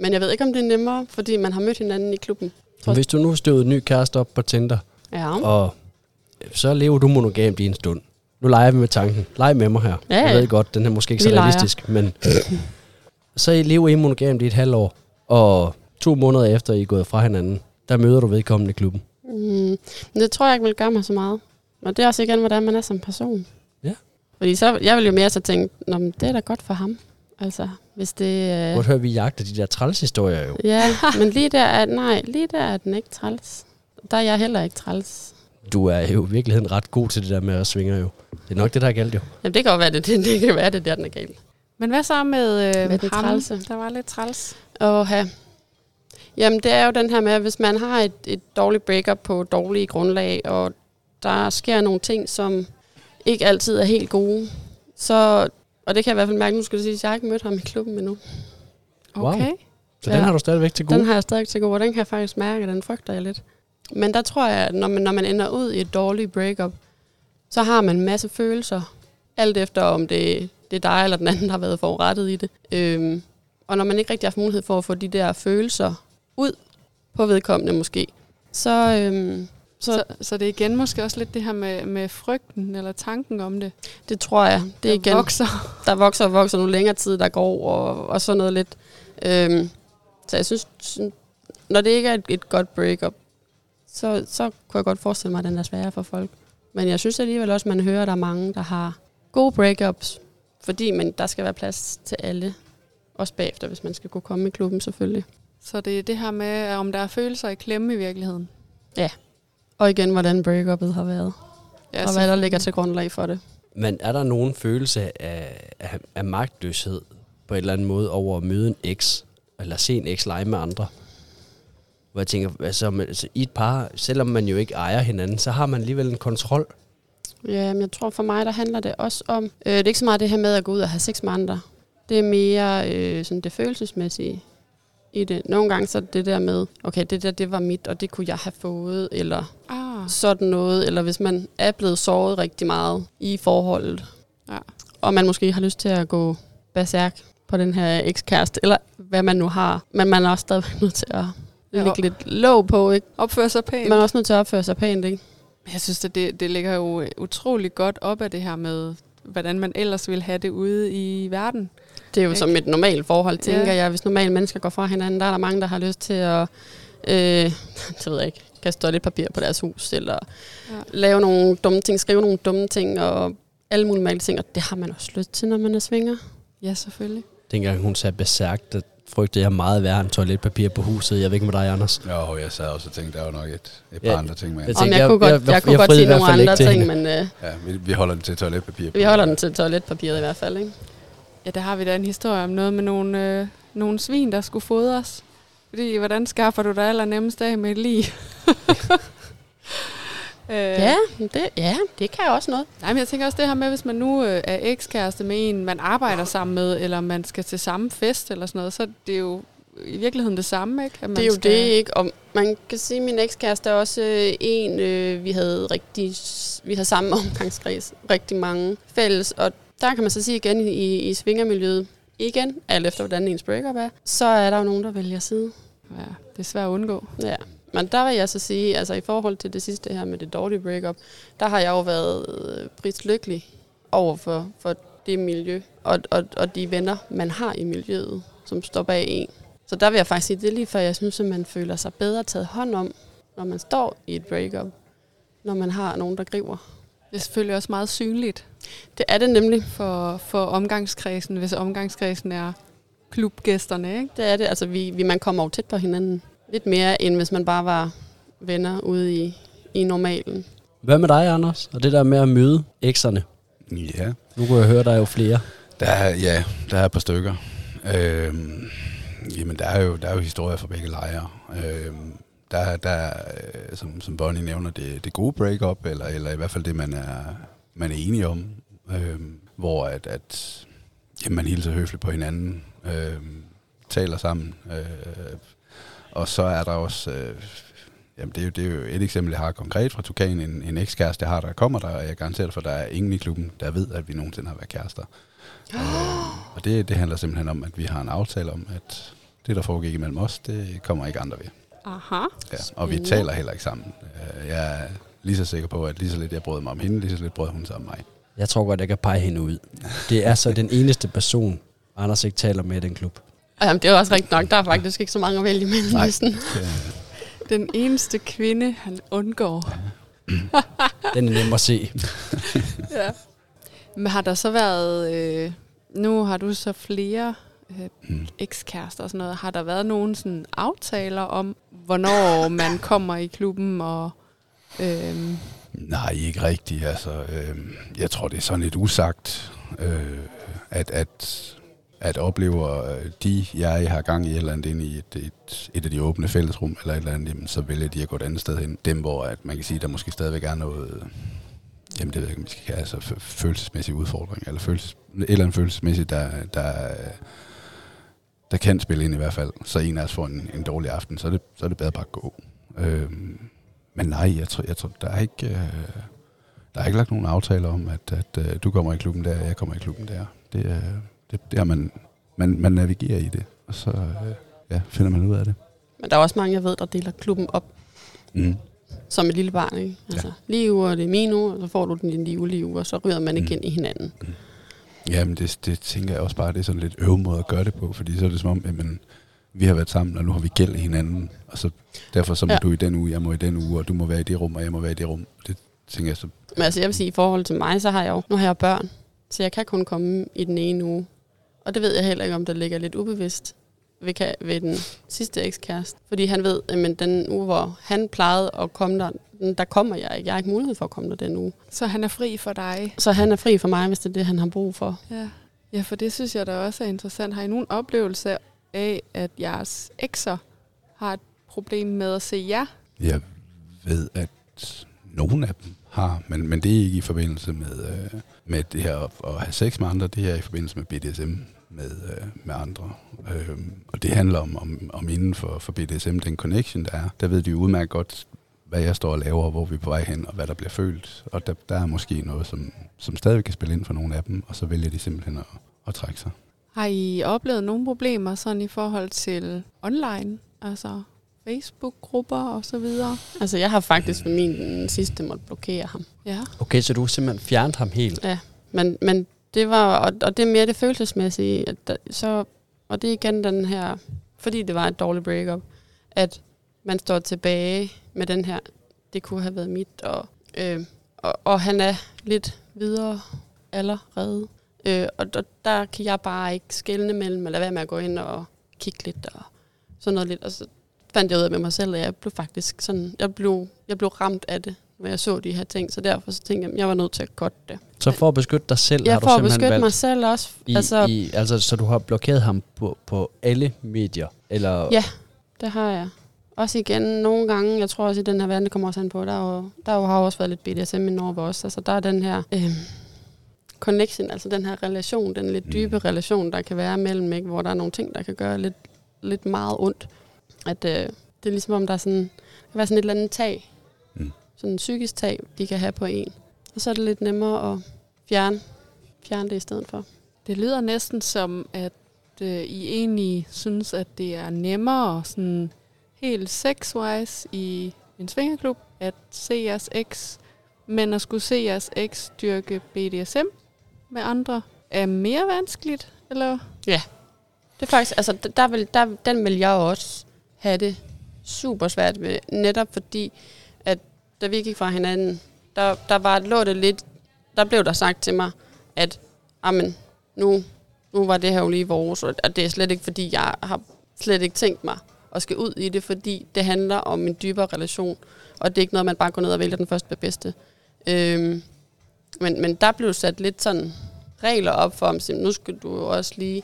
Men jeg ved ikke, om det er nemmere, fordi man har mødt hinanden i klubben. Hvis du nu støvede en ny kæreste op på Tinder, Ja, og så lever du monogamt i en stund. Nu leger vi med tanken. Leg med mig her. Ja, Jeg ved godt, den er måske ikke Vi så leger. realistisk, men [clears throat] så I lever I monogamt i et halvt år, og to måneder efter I er gået fra hinanden, der møder du vedkommende i klubben. Mm, men det tror jeg ikke vil gøre mig så meget. Og det er også igen, hvordan man er som person. Ja. Fordi så, jeg vil jo mere så tænke, Nå, men det er da godt for ham. Altså, hvis det... Ja. Øh, Hvor vi jagter de der trælshistorier jo. ja, men lige der er, nej, lige der er den ikke træls. Der er jeg heller ikke træls. Du er jo i virkeligheden ret god til det der med at svinge jo. Det er nok det, der er galt jo. Jamen, det kan jo være, det, det, det kan være, det der, den er galt. Men hvad så med, øh, Med ham, trælse? der var lidt træls? Og have. Jamen, det er jo den her med, at hvis man har et, et dårligt breakup på dårlige grundlag, og der sker nogle ting, som ikke altid er helt gode, så, og det kan jeg i hvert fald mærke, nu skal jeg sige, at jeg har ikke mødt ham i klubben endnu. Wow. Okay. Så Ja. den har du stadigvæk til gode. Den har jeg stadig til gode, og den kan jeg faktisk mærke, at den frygter jeg lidt. Men der tror jeg, at når man, når man ender ud i et dårligt breakup, så har man en masse følelser, alt efter om det, det er dig eller den anden, der har været forurettet i det. Øhm, og når man ikke rigtig har haft mulighed for at få de der følelser ud på vedkommende måske, så, øhm, så, Så, så det er igen måske også lidt det her med, med frygten eller tanken om det, det tror jeg, det er der igen, vokser. der vokser og vokser nu længere tid, der går, og, og sådan noget lidt. Øhm, så jeg synes, når det ikke er et, et godt breakup, så, så kunne jeg godt forestille mig, at den er sværere for folk. Men jeg synes alligevel også, at man hører, at der er mange, der har gode breakups, fordi man, der skal være plads til alle. Også bagefter, hvis man skal kunne komme i klubben selvfølgelig. Så det er det her med, om der er følelser i klemme i virkeligheden. Og igen, hvordan breakupet har været, Ja, og hvad der ligger til grundlag for det. Men er der nogen følelse af, af, af magtløshed på en eller anden måde over at møde en eks, eller se en eks lege med andre? Hvor jeg tænker, altså, altså, i et par, selvom man jo ikke ejer hinanden, så har man alligevel en kontrol. Ja, men jeg tror for mig, der handler det også om, øh, det er ikke så meget det her med at gå ud og have sex med andre. Det er mere øh, sådan det følelsesmæssige i det. Nogle gange så er det der med, okay, det der, det var mit, og det kunne jeg have fået, eller Ah, sådan noget. Eller hvis man er blevet såret rigtig meget i forholdet, Ja. og man måske har lyst til at gå berserk på den her ekskæreste, eller hvad man nu har. Men man er også stadig [laughs] nødt til at lægge lidt låg på, ikke? opføre sig pænt. Man er også nødt til at opføre sig pænt, ikke? Jeg synes, at det, det ligger jo utrolig godt op af det her med, hvordan man ellers vil have det ude i verden. Det er jo Ikke? som et normalt forhold, tænker Ja. jeg. Hvis normale mennesker går fra hinanden, der er der mange, der har lyst til at, øh, [laughs] det ved jeg ikke, kaste toiletpapir på deres hus, eller Ja. lave nogle dumme ting, skrive nogle dumme ting, og alle mulige mærkelige ting, og det har man også lyst til, når man er svinger. Ja, selvfølgelig. Dengang hun sagde besærkt, der frygtede jeg meget værre end toiletpapir på huset. Jeg ved ikke med dig, Anders. Jo, jeg sad også og tænkte, der var nok et, et par Ja, andre ting med. jeg tænkte, jeg, jeg- kunne godt, jeg- jeg, jeg- kunne jeg godt sige nogle andre ting, hende. men øh, Ja, vi, vi holder den til toiletpapir. vi holder den til toiletpapiret i hvert fald. Ikke? Ja, der har vi da en historie om noget med nogle, øh, nogle svin, der skulle fodres. Fordi, hvordan skaffer du dig allernemmest af med et lig? [laughs] øh, Ja, det, ja, det kan også noget. Nej, men jeg tænker også det her med, hvis man nu øh, er ekskæreste med en, man arbejder sammen med, eller man skal til samme fest eller sådan noget, så er det jo i virkeligheden det samme, ikke? At man Det er jo skal, det, ikke? Og man kan sige, at min ekskæreste er også øh, en, øh, vi havde rigtig, vi har samme [laughs] omgangskreds, rigtig mange fælles, og der kan man så sige igen i, i svingermiljøet, igen, alt efter hvordan ens breakup er, så er der jo nogen, der vælger side. Ja, det er svært at undgå. Ja. Men der vil jeg så sige, altså i forhold til det sidste her med det dårlige breakup, der har jeg jo været øh, prislykkelig over for, for det miljø, og, og, og de venner, man har i miljøet, som står bag en. Så der vil jeg faktisk sige, det er lige før jeg synes, at man føler sig bedre taget hånd om, når man står i et breakup, når man har nogen, der griber. Det er selvfølgelig også meget synligt Det er det nemlig. for, for omgangskredsen, hvis omgangskredsen er klubgæsterne, ikke? Det er det. Altså, vi, vi, man kommer jo tæt på hinanden. Lidt mere, end hvis man bare var venner ude i, i normalen. Hvad med dig, Anders? Og det der med at møde ekserne? Ja, Nu kunne jeg høre, der er jo flere. der er, ja, der er et par stykker. Øhm, jamen, der er, jo, der er jo historier fra begge lejre. Øhm, der, der øh, som, som Bonnie nævner, det, det gode breakup, eller, eller i hvert fald det, man er, man er enige om. øh, hvor at, at jamen, man hilser høfligt på hinanden, øh, taler sammen. Øh, og så er der også... Øh, Jamen, det er, jo, det er jo et eksempel, jeg har konkret fra Tukan. En, en ekskæreste, jeg har, der kommer der, og jeg garanterer for, at der er ingen i klubben, der ved, at vi nogensinde har været kærester. Øh, og det, det handler simpelthen om, at vi har en aftale om, at det, der foregik imellem os, det kommer ikke andre ved. Aha. Ja, og vi taler heller ikke sammen. Øh, Jeg er lige så sikker på, at lige så lidt jeg brød mig om hende, lige så lidt brød hun sig om mig. Jeg tror godt, jeg kan pege hende ud. Det er så den eneste person, Anders ikke taler med i den klub. Jamen, det er også rigtigt nok. Der er faktisk ikke så mange at vælge mellem. Nej. Det, Den eneste kvinde, han undgår. [laughs] Den er nem at se. Ja. Men har der så været, øh, nu har du så flere øh, Mm. ekskærester og sådan noget, har der været nogle sådan aftaler om, hvornår [laughs] man kommer i klubben og... Øh, Nej, ikke rigtigt. Altså, øh, jeg tror, det er sådan lidt usagt, øh, at, at, at oplever øh, de, jeg har gang i et eller andet inde i et, et, et af de åbne fællesrum, eller et eller andet, jamen, så vælger de at gå et andet sted hen. Dem, hvor at man kan sige, der måske stadigvæk er noget, jamen det ved jeg ikke, om vi skal kalde, altså følelsesmæssig udfordring, eller følelses, et eller andet følelsesmæssigt, der, der, der kan spille ind i hvert fald. Så en af os får en, en dårlig aften, så er det, så er det bedre bare at gå. Øh, men nej, jeg tror, jeg tror der er ikke... Øh, der er ikke lagt nogen aftaler om, at, at øh, du kommer i klubben der, jeg kommer i klubben der. Det, øh, det, det er man, man, man navigerer i det, og så øh, ja, finder man ud af det. Men der er også mange, jeg ved, der deler klubben op Mm. som et lille barn. Ikke? Altså, ja. lige uge, og det er min uge, og så får du den din lige uge, og så ryger man Mm. igen i hinanden. Jamen, det, det tænker jeg også bare, det er sådan lidt øve måde at gøre det på, fordi så er det som om, jamen, vi har været sammen, og nu har vi gæld hinanden, og så derfor så må ja. Ja. du i den uge, jeg må i den uge, og du må være i det rum, og jeg må være i det rum. Det tænker jeg så, Men altså, jeg vil sige, i forhold til mig, så har jeg jo, nu har jeg børn, så jeg kan kun komme i den ene uge. Og det ved jeg heller ikke, om der ligger lidt ubevidst ved, ved den sidste ekskæreste. Fordi han ved, at den uge, hvor han plejede at komme der, der kommer jeg ikke. Jeg har ikke mulighed for at komme der den uge. så han er fri for dig. Så han er fri for mig, hvis det er det, han har brug for. Ja. ja, for det synes jeg da også er interessant. Har I nogen oplevelse af, at jeres ekser har et problem med at se jer? Jeg ved, at nogle af dem har, men, men det er ikke i forbindelse med, øh, med det her at, at have sex med andre, det er i forbindelse med BDSM med, øh, med andre. Øh, og det handler om, om, om inden for, for BDSM, den connection, der er. Der ved de udmærket godt, hvad jeg står og laver, og hvor vi er på vej hen, og hvad der bliver følt. Og der, der er måske noget, som, som stadig kan spille ind for nogle af dem, og så vælger de simpelthen at, at trække sig. Har I oplevet nogle problemer sådan i forhold til online? Altså Facebook-grupper og så videre? Altså, jeg har faktisk ved min sidste måtte blokere ham. Ja. Okay, så du har simpelthen fjernet ham helt. Ja, men, men det var, og, og det er mere det følelsesmæssige, at der, så, og det er igen den her, fordi det var et dårligt breakup, at man står tilbage med den her, det kunne have været mit, og, øh, og, og han er lidt videre allerede. Øh, og, og der kan jeg bare ikke skelne mellem, eller være med at gå ind og kigge lidt, og sådan noget lidt. Og så fandt jeg ud af med mig selv, at jeg blev faktisk sådan, jeg blev, jeg blev ramt af det, når jeg så de her ting. Så derfor så tænkte jeg, at jeg var nødt til at cutte det. Så for at beskytte dig selv, Jeg har du får at simpelthen beskytte valgt mig selv også. i, altså, i, altså, så du har blokeret ham på, på alle medier? Eller, Ja. Det har jeg. Også igen, nogle gange, jeg tror også i den her verden, det kommer også an på, der, er jo, der jo har jo også været lidt BDSM ind over os. Altså der er den her øh, connection, altså den her relation, den lidt dybe Mm. relation, der kan være mellem, ikke, hvor der er nogle ting, der kan gøre lidt, lidt meget ondt. At øh, det er ligesom om, der er sådan, der kan være sådan et eller andet tag, Mm. sådan en psykisk tag, de kan have på en. Og så er det lidt nemmere at fjerne, fjerne det i stedet for. Det lyder næsten som, at øh, I egentlig synes, at det er nemmere sådan helt sexwise i en svingerklub at se jeres eks, men at skulle se jeres eks dyrke BDSM med andre er mere vanskeligt, eller? Ja. Det er faktisk, altså der vil, der, den vil jeg også have det super svært med, netop fordi, at da vi gik fra hinanden, der, der var, lå det lidt, der blev der sagt til mig, at amen, nu, nu var det her jo lige vores, og det er slet ikke fordi, jeg har slet ikke tænkt mig at skal ud i det, fordi det handler om en dybere relation, og det er ikke noget, man bare går ned og vælger den første bedste. Øhm, men, men der blev sat lidt sådan regler op for så nu skal du også lige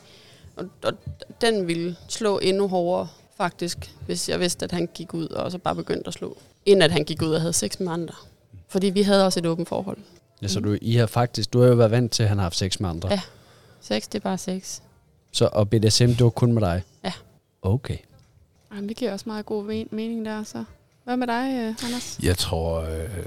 og, og den ville slå endnu hårdere, faktisk, hvis jeg vidste, at han gik ud og så bare begyndte at slå. Inden at han gik ud og havde sex med andre. Fordi vi havde også et åbent forhold. ja, så du, I har faktisk, du har jo været vant til, at han har haft sex med andre. Ja. Sex, det er bare sex. Så, og BDSM, det var kun med dig? Ja. Okay. Jamen, det giver også meget god mening der, så. Hvad med dig, øh, Anders? Jeg tror, øh,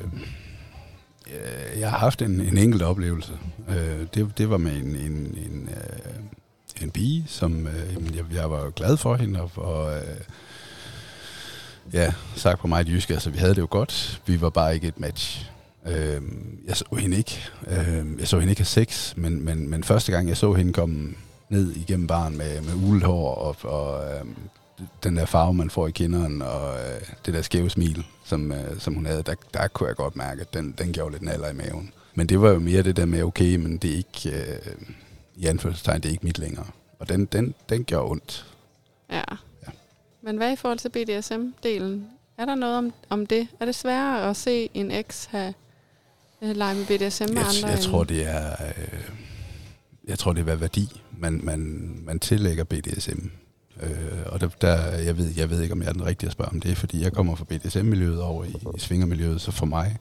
øh, jeg har haft en, en enkelt oplevelse. Øh, det, det var med en, en, en, øh, en pige, som øh, jeg, jeg var glad for hende, og, og øh, ja, sagt på mig i jysk, altså vi havde det jo godt, vi var bare ikke et match. Øh, jeg så hende ikke, øh, jeg så hende ikke have sex, men, men, men første gang jeg så hende komme ned igennem baren med, med ulet hår og, og øh, den der farve, man får i kinderen, og øh, det der skæve smil, som, øh, som hun havde, der, der kunne jeg godt mærke, at den, den gjorde lidt naller i maven. Men det var jo mere det der med, okay, men det er ikke, øh, i anførselstegn, det er ikke mit længere. Og den, den, den gjorde ondt. Ja. Ja. Men hvad i forhold til BDSM-delen? Er der noget om, om det? Er det sværere at se en eks have øh, lege med BDSM med Jeg, andre? jeg end- tror, det er, øh, jeg tror, det er hvad værdi, man, man, man tillægger BDSM. Øh, og der, der, jeg, ved, jeg ved ikke, om jeg er den rigtige at spørge om det, fordi jeg kommer fra BDSM-miljøet over i, i svingermiljøet, så for mig,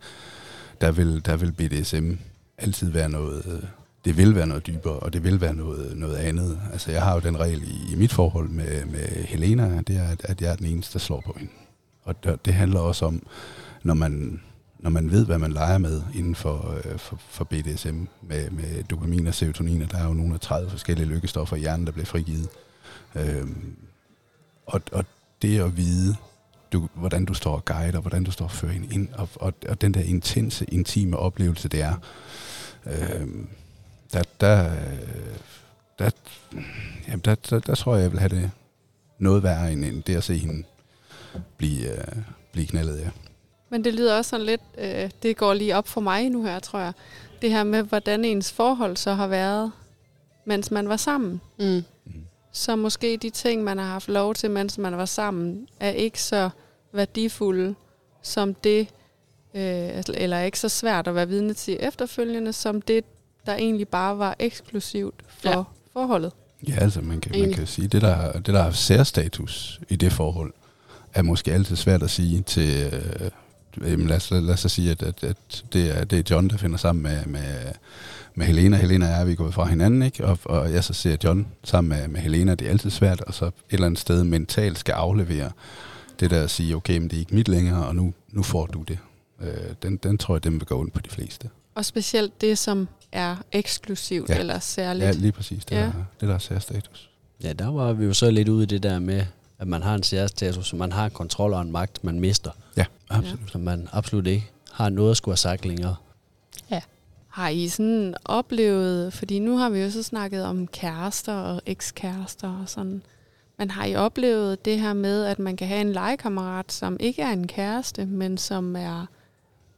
der vil, der vil BDSM altid være noget, øh, det vil være noget dybere, og det vil være noget, noget andet. Altså, jeg har jo den regel i, i mit forhold med, med Helena, det er, at, at jeg er den eneste, der slår på hende. Og det, det handler også om, når man, når man ved, hvad man leger med inden for, øh, for, for BDSM, med, med dopamin og serotonin, og der er jo nogle af 30 forskellige lykkestoffer i hjernen, der bliver frigivet. Øhm, og, og det at vide, du, hvordan du står og guider, hvordan du står og fører hende ind, og, og, og den der intense, intime oplevelse, det er, øhm, der, der, der, jamen der, der, der tror jeg, jeg vil have det noget værre end, end det at se hende blive, øh, blive knaldet, ja. Men det lyder også sådan lidt, øh, det går lige op for mig nu her, tror jeg. Det her med, hvordan ens forhold så har været, mens man var sammen. Mm. Så måske de ting, man har haft lov til, mens man var sammen, er ikke så værdifulde som det, øh, eller er ikke så svært at være vidne til efterfølgende, som det, der egentlig bare var eksklusivt for Ja. forholdet. Ja, altså man kan, man kan sige, det der, det der har særstatus i det forhold, er måske altid svært at sige til, øh, jamen lad, os, lad os sige, at, at, at det, er, det er John, der finder sammen med, med, med Helena. Helena og jeg, vi er gået fra hinanden, ikke? Og, og jeg så ser John sammen med, med Helena, det er altid svært, og så et eller andet sted mentalt skal aflevere det der at sige, okay, men det er ikke mit længere, og nu, nu får du det. Øh, den, den tror jeg, den vil gå ondt på de fleste. Og specielt det, som er eksklusivt Ja. ja. eller særligt. Ja, lige præcis. Det, Ja. der, det der er særstatus. Ja, der var vi jo så lidt ude i det der med, at man har en særstatus, så man har en kontrol og en magt, man mister. Ja, absolut. Så man absolut ikke har noget at skulle have sagt længere. Har I sådan oplevet, fordi nu har vi jo så snakket om kærester og ekskærester og sådan, man har I oplevet det her med, at man kan have en legekammerat, som ikke er en kæreste, men som er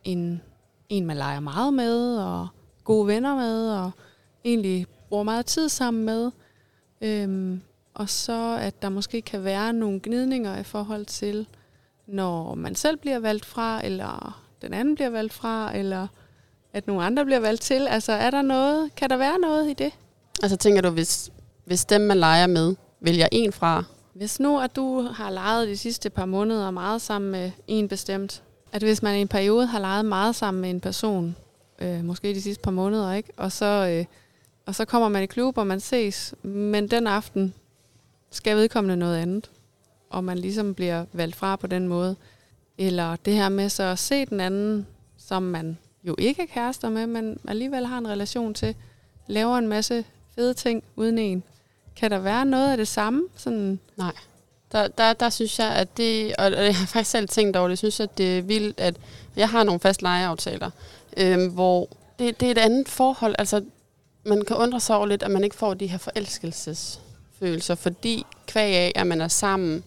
en, en man leger meget med, og gode venner med, og egentlig bruger meget tid sammen med. Øhm, og så at der måske kan være nogle gnidninger i forhold til, når man selv bliver valgt fra, eller den anden bliver valgt fra, eller at nogle andre bliver valgt til. Altså er der noget, kan der være noget i det? Altså tænker du, hvis, hvis dem, man leger med, vælger en fra, Hvis nu, at du har leget de sidste par måneder meget sammen med en bestemt, at hvis man i en periode har leget meget sammen med en person, øh, måske de sidste par måneder, ikke? Og, så, øh, og så kommer man i klub, og man ses, men den aften skal vedkommende noget andet, og man ligesom bliver valgt fra på den måde. Eller det her med så at se den anden, som man jo ikke er kærester med, men alligevel har en relation til, laver en masse fede ting uden en. Kan der være noget af det samme? Sådan, Nej. Der, der, der synes jeg, at det, og jeg har faktisk selv tænkt over det, jeg synes, at det er vildt, at jeg har nogle fast lejeaftaler, øh, hvor det, det er et andet forhold. Altså, man kan undre sig over lidt, at man ikke får de her forelskelsesfølelser, fordi kvæg af, at man er sammen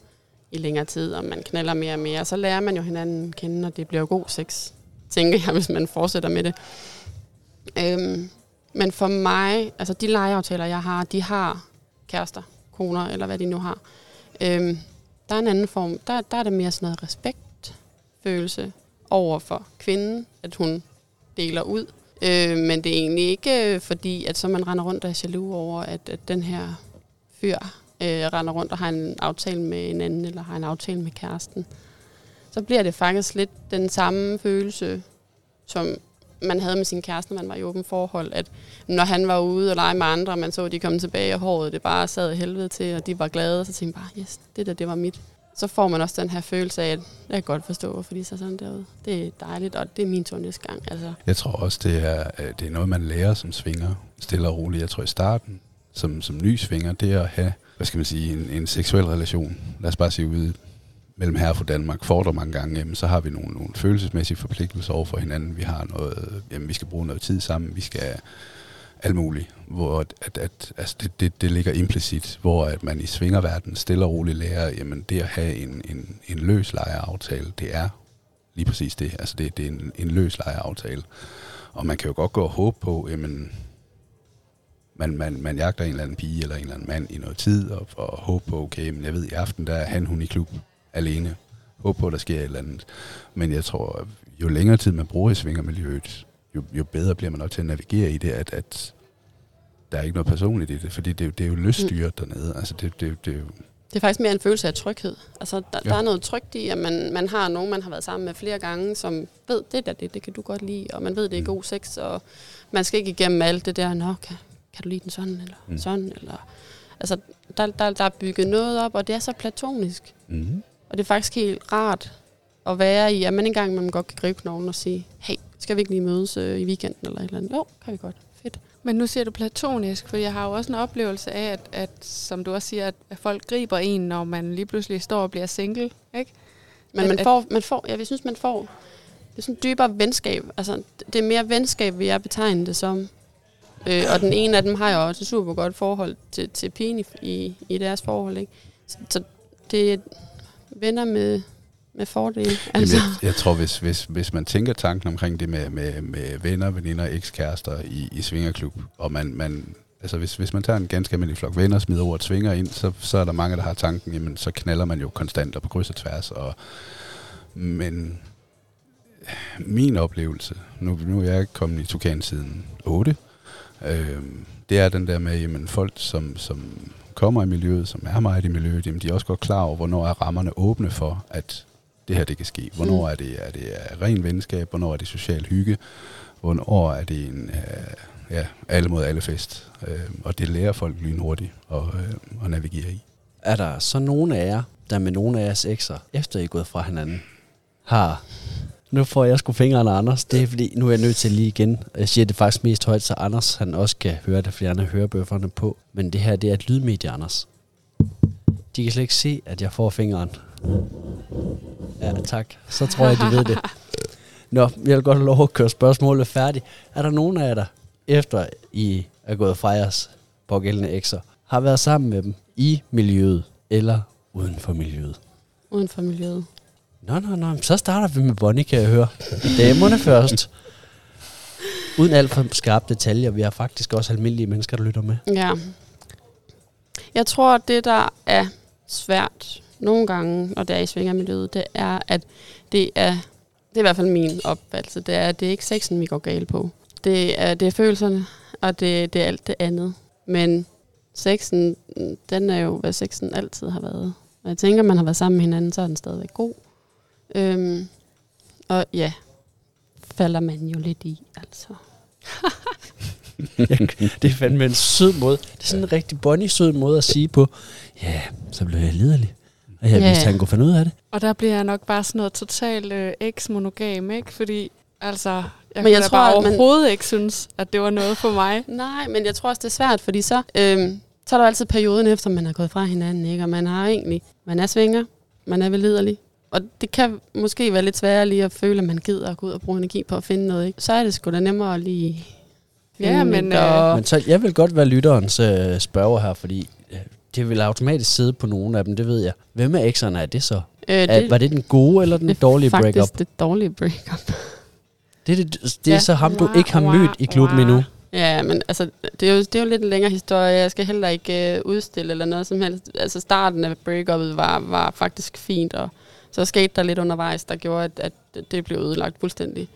i længere tid, og man knaller mere og mere, så lærer man jo hinanden at kende, og det bliver jo god sex, tænker jeg, [laughs] hvis man fortsætter med det. Øhm, men for mig, altså de lejeaftaler, jeg har, de har kærester, koner, eller hvad de nu har. Øhm, der er en anden form. Der, der er det mere sådan noget respektfølelse over for kvinden, at hun deler ud. Øh, men det er egentlig ikke øh, fordi, at så man render rundt og er jaloux over, at, at den her fyr øh, render rundt og har en aftale med en anden, eller har en aftale med kæresten. Så bliver det faktisk lidt den samme følelse, som man havde med sin kæreste, når man var i åben forhold, at når han var ude og lege med andre, og man så, at de kom tilbage, og håret det bare sad i helvede til, og de var glade, så tænkte jeg bare, yes, det der, det var mit. Så får man også den her følelse af, at jeg kan godt forstå, hvorfor de så sådan derude. Det er dejligt, og det er min tur næste gang. Altså, Jeg tror også, det er, øh, det er noget, man lærer som svinger, stille og roligt. Jeg tror i starten, som, som ny svinger, det er at have, hvad skal man sige, en, en seksuel relation. Lad os bare sige ude mellem her fra Danmark, fordrer mange gange, jamen, så har vi nogle, nogle følelsesmæssige forpligtelser over for hinanden. Vi har noget, jamen, vi skal bruge noget tid sammen, vi skal alt muligt, hvor at, at, at altså det, det, det ligger implicit, hvor at man i svingerverdenen stille og roligt lærer, jamen det at have en, en, en løs lejeaftale, det er lige præcis det. Altså det, det er en, en løs lejeaftale. Og man kan jo godt gå og håbe på, jamen, man, man, man jagter en eller anden pige eller en eller anden mand i noget tid, og, og håbe på, okay, men jeg ved, i aften der er han, hun i klub alene. Håb på, at der sker et eller andet. Men jeg tror, jo længere tid man bruger i svingermiljøet, jo, jo bedre bliver man også til at navigere i det, at, at der er ikke noget personligt i det, fordi det, er jo- det er jo lyststyret mm. dernede. Altså det, det, det er Det er faktisk mere en følelse af tryghed. Altså, der, Ja. der er noget trygt i, at man, man har nogen, man har været sammen med flere gange, som ved, det der, det, det kan du godt lide, og man ved, det er Mm. god sex, og man skal ikke igennem alt det der, nå, kan, kan du lide den sådan, eller mm. sådan, eller... Altså, der, der, der er bygget noget op, og det er så platonisk. mm. Og det er faktisk helt rart at være i, at man engang man godt kan gribe nogen og sige, hey, skal vi ikke lige mødes øh, i weekenden, eller et eller andet? Jo, kan vi godt. Fedt. Men nu siger du platonisk, for jeg har jo også en oplevelse af, at, at som du også siger, at, at folk griber en, når man lige pludselig står og bliver single, ikke? Men At- man får, man får, jeg synes, man får, det er sådan dybere venskab. Altså, det er mere venskab, vil jeg betegne det som. Øh, og den ene af dem har jo også et super godt forhold til, til pigen i, i, i deres forhold. Ikke? Så, så det er venner med, med fordel. Altså. Altså, Jamen, jeg, jeg tror, hvis, hvis, hvis man tænker tanken omkring det med, med, med venner, veninder, ekskærester i, i svingerklub, og man, man altså hvis, hvis man tager en ganske almindelig flok venner og smider ordet svinger ind, så, så er der mange, der har tanken, jamen så knaller man jo konstant og på kryds og tværs. Og, men min oplevelse, nu, nu er jeg kommet i Tukan siden 8, øh, det er den der med, jamen folk, som, som kommer i miljøet, som er meget i miljøet, jamen de er også godt klar over, hvornår er rammerne åbne for, at det her det kan ske. Hvornår Mm. er det, er det ren venskab, hvornår er det social hygge, hvornår er det en øh, ja, alle mod alle fest. Øh, og det lærer folk lynhurtigt at, øh, at navigere i. Er der så nogen af jer, der med nogle af jeres ekser, efter I er gået fra hinanden, har... Nu får jeg sgu fingeren af Anders. Det er fordi, nu er jeg nødt til lige igen. Jeg siger det faktisk mest højt, så Anders han også kan høre det, fordi han har hørebøfferne på. Men det her, det er et lydmedie, Anders. De kan slet ikke se, at jeg får fingeren. Ja, tak. Så tror jeg, de ved det. [laughs] Nå, jeg vil godt have lov at køre spørgsmålet færdigt. Er der nogen af jer, der efter I er gået fra jeres pågældende ekser, har været sammen med dem i miljøet, eller uden for miljøet? Uden for miljøet. Nå, nå, nå. Så starter vi med Bonnie, kan jeg høre. Damerne først. Uden alt for skarpe detaljer. Vi har faktisk også almindelige mennesker, der lytter med. Ja. Jeg tror, det der er svært nogle gange, når det er i svingermiljøet, det er, at det er, det er i hvert fald min opfattelse, det er, at det er ikke sexen, vi går galt på. Det er, det er følelserne, og det, det er alt det andet. Men sexen, den er jo, hvad sexen altid har været. Og jeg tænker, man har været sammen med hinanden, så er den stadigvæk god. Øhm, og ja, falder man jo lidt i, altså. [laughs] det er fandme en sød måde. Det er sådan en rigtig Bonnie-sød måde at sige på. Ja, så blev jeg liderlig. Og jeg Ja. vidste, at han kunne finde ud af det. Og der bliver jeg nok bare sådan noget totalt øh, eks-monogam, ikke? Fordi, altså, jeg Men jeg tror, bare at man- overhovedet ikke synes, at det var noget for mig. Nej, men jeg tror også, det er svært, fordi så, øhm, så er der altid perioden efter, man er gået fra hinanden, ikke? og man har egentlig, man er svinger, man er veliderlig, og det kan måske være lidt sværere lige at føle, at man gider at gå ud og bruge energi på at finde noget. Ikke? Så er det sgu da nemmere at lige Ja, men, og, Men så, jeg vil godt være lytterens øh, spørger her, fordi øh, det vil automatisk sidde på nogle af dem, det ved jeg. Hvem af ekserne er det så? øh, Er, var det den gode eller den det dårlige faktisk breakup? det dårlige breakup. Det er, det, det er Ja. så ham, du ikke har mødt i klubben endnu. Ja, men altså, det er, jo, det er jo lidt en længere historie. Jeg skal heller ikke øh, udstille eller noget som helst. Altså, starten af breakupet var, var faktisk fint, og så skete der lidt undervejs, der gjorde, at, at det blev ødelagt fuldstændig.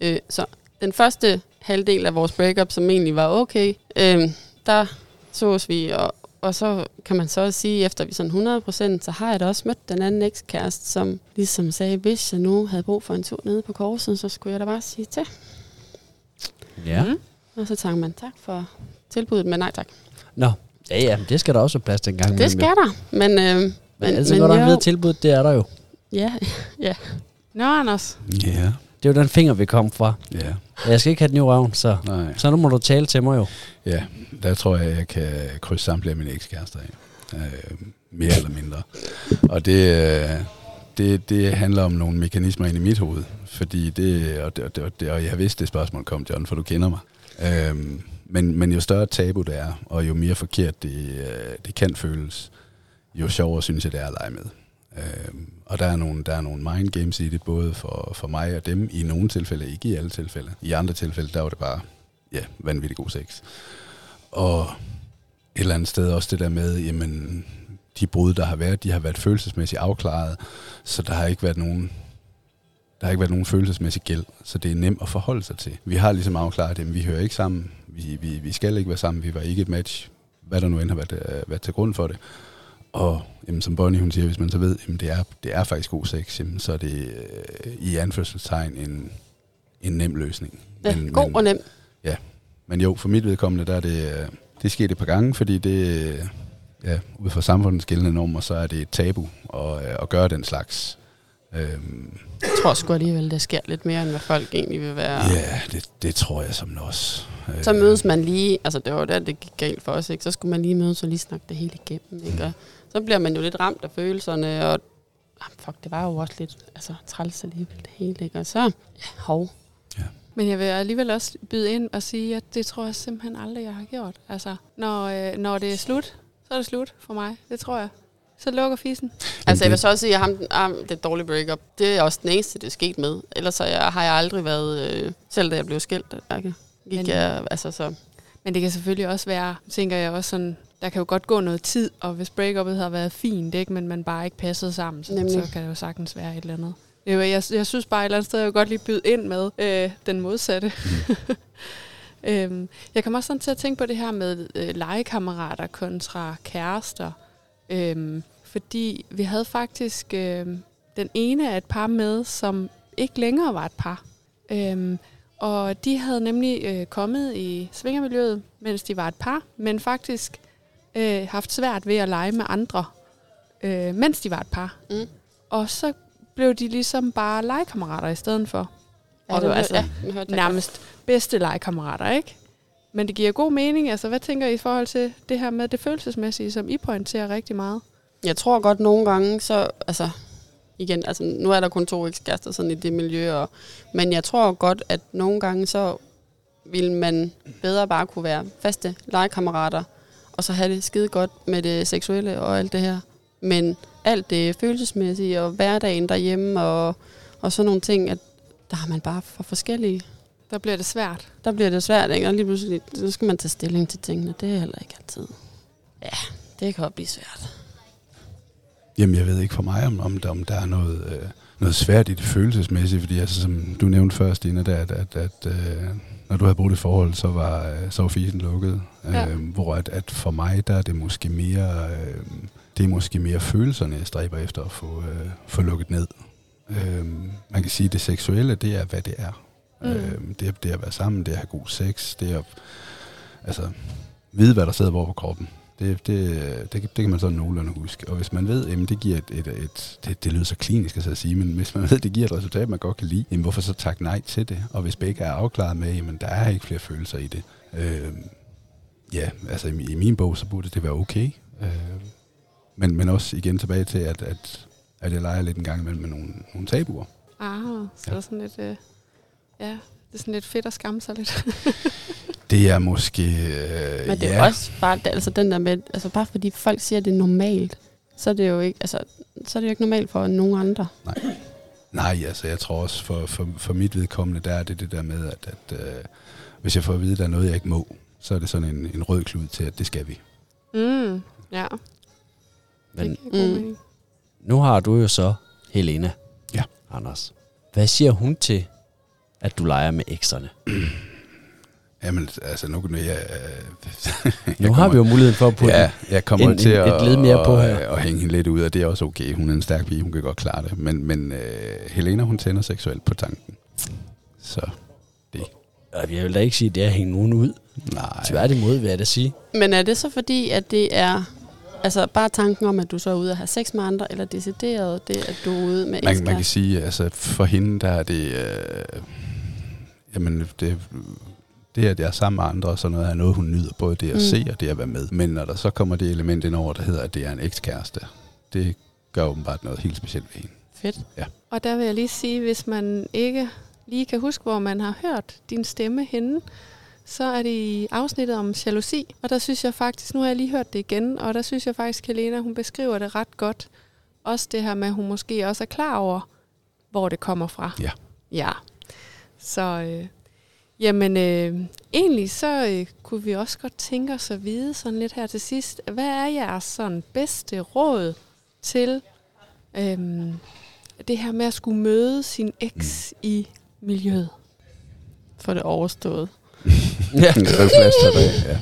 Øh, så den første halvdel af vores breakup, som egentlig var okay, øh, der sås vi, og, og så kan man så også sige, efter vi sådan 100%, så har jeg da også mødt den anden ekskæreste, som ligesom sagde, hvis jeg nu havde brug for en tur nede på korset, så skulle jeg da bare sige til. Ja. Mm. Og så tænker man, tak for tilbuddet, men nej tak. Nå, ja, ja, men det skal der også plads til en gang. Det skal der, men... Øh, men, Men, altså godt at jo, vide tilbud, det er der jo. [laughs] Ja, Nå, Anders. Ja, Det er jo den finger, vi kom fra. ja, Jeg skal ikke have den i røven, så, nej. så nu må du tale til mig jo. Ja, der tror jeg, jeg kan krydse samtlige af mine ekskærester af. Øh, mere eller mindre. Og det, øh, det, det handler om nogle mekanismer inde i mit hoved. Fordi det, og, det, og, det, og, det, og jeg vidste, det spørgsmål kom, John, for du kender mig. Øh, men, men jo større tabu det er, og jo mere forkert det, øh, det kan føles, jo sjovere synes jeg, det er at lege med. Øh, og der er, nogle, der er nogle mind games i det, både for, for mig og dem, i nogle tilfælde, ikke i alle tilfælde. I andre tilfælde, der var det bare, ja, vanvittig god sex. Og et eller andet sted også det der med, jamen, de brud, der har været, de har været følelsesmæssigt afklaret, så der har ikke været nogen der har ikke været nogen følelsesmæssig gæld, så det er nemt at forholde sig til. Vi har ligesom afklaret, at vi hører ikke sammen, vi, vi, vi skal ikke være sammen, vi var ikke et match, hvad der nu end har været, øh, været til grund for det. Og jamen, som Bonnie hun siger, hvis man så ved, at det er, det er faktisk god sex, jamen, så er det øh, i anførselstegn en, en nem løsning. ja god og nem. Men jo, for mit vedkommende, der er det, øh, det er sket et par gange, fordi det, øh, ja, ud fra samfundets gældende normer, så er det et tabu at, øh, at gøre den slags. Øhm, Jeg tror sgu alligevel, det sker lidt mere, end hvad folk egentlig vil være. ja, det, det tror jeg som også. Så mødes man lige, altså det var der, det gik galt for os, ikke? Så skulle man lige mødes og lige snakke det hele igennem, ikke? Og så bliver man jo lidt ramt af følelserne, og ah, fuck, det var jo også lidt altså, træls alligevel det hele, ikke? Og så, ja, hov. Men jeg vil alligevel også byde ind og sige, at det tror jeg simpelthen aldrig, jeg har gjort. Altså, når, øh, når det er slut, så er det slut for mig. Det tror jeg. Så lukker fissen. Altså, jeg vil så også sige, at ham, ham, det er et dårligt breakup. Det er også den eneste, det er sket med. Ellers så jeg, har jeg aldrig været, øh, selv da jeg blev skilt, der gik Men- jeg, altså så, Men det kan selvfølgelig også være, tænker jeg også sådan, der kan jo godt gå noget tid, og hvis breakupet har været fint, ikke, men man bare ikke passede sammen, så, Nemlig. så kan det jo sagtens være et eller andet. Jeg, jeg synes bare et eller andet sted, jeg vil godt lige byde ind med øh, den modsatte. [laughs] øhm, jeg kommer også sådan til at tænke på det her med øh, legekammerater kontra kærester. Øhm, fordi vi havde faktisk øh, den ene af et par med, som ikke længere var et par. Øhm, og de havde nemlig øh, kommet i svingermiljøet, mens de var et par, men faktisk øh, haft svært ved at lege med andre, øh, mens de var et par. Mm. Og så blev de ligesom bare legekammerater i stedet for. ja, Og det, det- altså, ja, Nærmest bedste legekammerater, ikke? Men det giver god mening. Altså, hvad tænker I i forhold til det her med det følelsesmæssige, som I pointerer rigtig meget? Jeg tror godt nogle gange, så, altså, igen, altså, nu er der kun to ekskærester sådan i det miljø, og, men jeg tror godt, at nogle gange, så vil man bedre bare kunne være faste legekammerater, og så have det skide godt med det seksuelle og alt det her. Men alt det følelsesmæssige og hverdagen derhjemme og, og sådan nogle ting, at der er man bare for forskellige. Der bliver det svært. Der bliver det svært, ikke? Og lige pludselig, så skal man tage stilling til tingene. Det er heller ikke altid. Ja, det kan også blive svært. Jamen, jeg ved ikke for mig, om, om, der, om der er noget, øh, noget svært i det følelsesmæssige, fordi altså, som du nævnte før, Stine, der, at, at, at øh, når du havde brugt et forhold, så var, øh, så var fisen lukket. Ja. Øh, hvor at, at for mig, der er det måske mere, øh, det er måske mere følelserne, jeg stræber efter at få, øh, få lukket ned. Øh, man kan sige, at det seksuelle, det er, hvad det er. Mm. Øh, det, er det at være sammen, det at have god sex, det er at altså, vide, hvad der sidder hvor på kroppen. Det, det, det, det kan man sådan nogenlunde huske. Og hvis man ved, at det giver et, et, et det, det lyder så klinisk at sige, men hvis man [laughs] ved, at det giver et resultat, man godt kan lide, jamen hvorfor så takke nej til det? Og hvis begge er afklaret med, jamen der er ikke flere følelser i det. Øh, ja, altså i, i min bog, så burde det være okay. Øh, men, men også igen tilbage til, at, at, at jeg leger lidt en gang imellem med nogle, nogle tabuer. Ah, så Ja. sådan lidt, øh, ja, det er sådan lidt fedt at skamme sig lidt. [laughs] Det er måske... Øh, Men det er ja. jo også bare, altså den der med, altså bare fordi folk siger, at det er normalt, så er det jo ikke, altså, så er det jo ikke normalt for nogen andre. Nej, altså jeg tror også for, for, for mit vedkommende, der er det det der med, at, at øh, hvis jeg får at vide, at der er noget, jeg ikke må, så er det sådan en, en rød klud til, at det skal vi. Mm, ja, Men Mm. nu har du jo så Helena. Ja. Anders. Hvad siger hun til, at du leger med ekserne? [clears throat] Jamen, altså nu kan jeg... Øh, [laughs] Nu har vi jo muligheden for at putte Ja, jeg kommer en- til en- at, et led mere på her. at hænge hende lidt ud, og det er også okay. Hun er en stærk pige, hun kan godt klare det. Men, men øh, Helena, hun tænder seksuelt på tanken. Så Og Jeg vil da ikke sige, at det er at hænge nogen ud. nej. Tværtimod vil jeg da sige. Men er det så fordi, at det er altså bare tanken om, at du så er ude og have sex med andre, eller decideret det, at du er ude med Man, man kan sige, altså for hende, der er det... Øh, jamen, det, det, at jeg er sammen med andre og sådan noget, er noget, hun nyder. Både det at Mm. se og det at være med. Men når der så kommer det element ind over, der hedder, at det er en ekskæreste, det gør åbenbart noget helt specielt ved hende. Fedt. Og der vil jeg lige sige, hvis man ikke lige kan huske, hvor man har hørt din stemme henne, så er det i afsnittet om jalousi. Og der synes jeg faktisk, nu har jeg lige hørt det igen, og der synes jeg faktisk, Helena, hun beskriver det ret godt. Også det her med, at hun måske også er klar over, hvor det kommer fra. Ja. Ja. Så, øh, jamen, øh, egentlig så øh, kunne vi også godt tænke os at vide sådan lidt her til sidst, hvad er jeres sådan bedste råd til øhm, det her med at skulle møde sin eks mm. i miljøet? For det overstået. Ja. [laughs]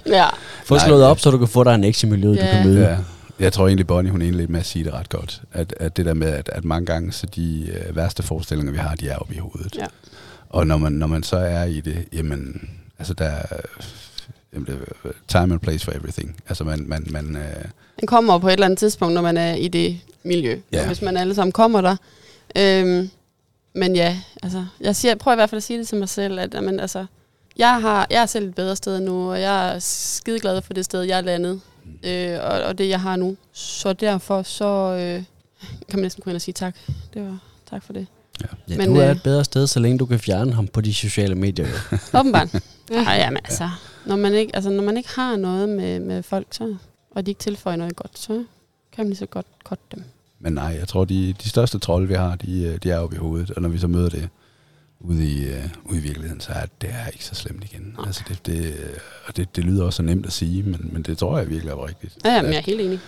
Ja. Ja. Få slået op, så du kan få dig en eks i miljøet, du Ja. kan møde. Ja. Jeg tror egentlig, Bonnie, hun er egentlig med at sige det ret godt. At, at det der med, at, at mange gange, så de øh, værste forestillinger, vi har, de er oppe i hovedet. Ja. Og når man, når man så er i det, jamen, altså der er jamen, det time and place for everything. Altså man, man, man øh, Den kommer på et eller andet tidspunkt, når man er i det miljø. Ja. Hvis man alle sammen kommer der. Øhm, men ja, altså, jeg siger, prøver i hvert fald at sige det til mig selv, at jamen, altså, jeg, har, jeg er selv et bedre sted nu, og jeg er skide glad for det sted, jeg er landet, øh, og, og det, jeg har nu. Så derfor, så øh, kan man næsten gå ind og sige tak. Det var tak for det. Ja, Men, Men, du er øh, et bedre sted, så længe du kan fjerne ham på de sociale medier. Åbenbart. [laughs] Ja. Ej, jamen, altså, når man, ikke, altså, når man ikke har noget med, med folk, så, og de ikke tilføjer noget godt, så kan man lige så godt korte dem. Men nej, jeg tror, de, de største trolde, vi har, de, øh, de er oppe i hovedet. Og når vi så møder det ude i, uh, ude i virkeligheden, så er det er ikke så slemt igen. Nej. Altså det, det, øh, og det, det lyder også så nemt at sige, men, men det tror jeg virkelig er rigtigt. Ja, jamen, jeg er helt enig.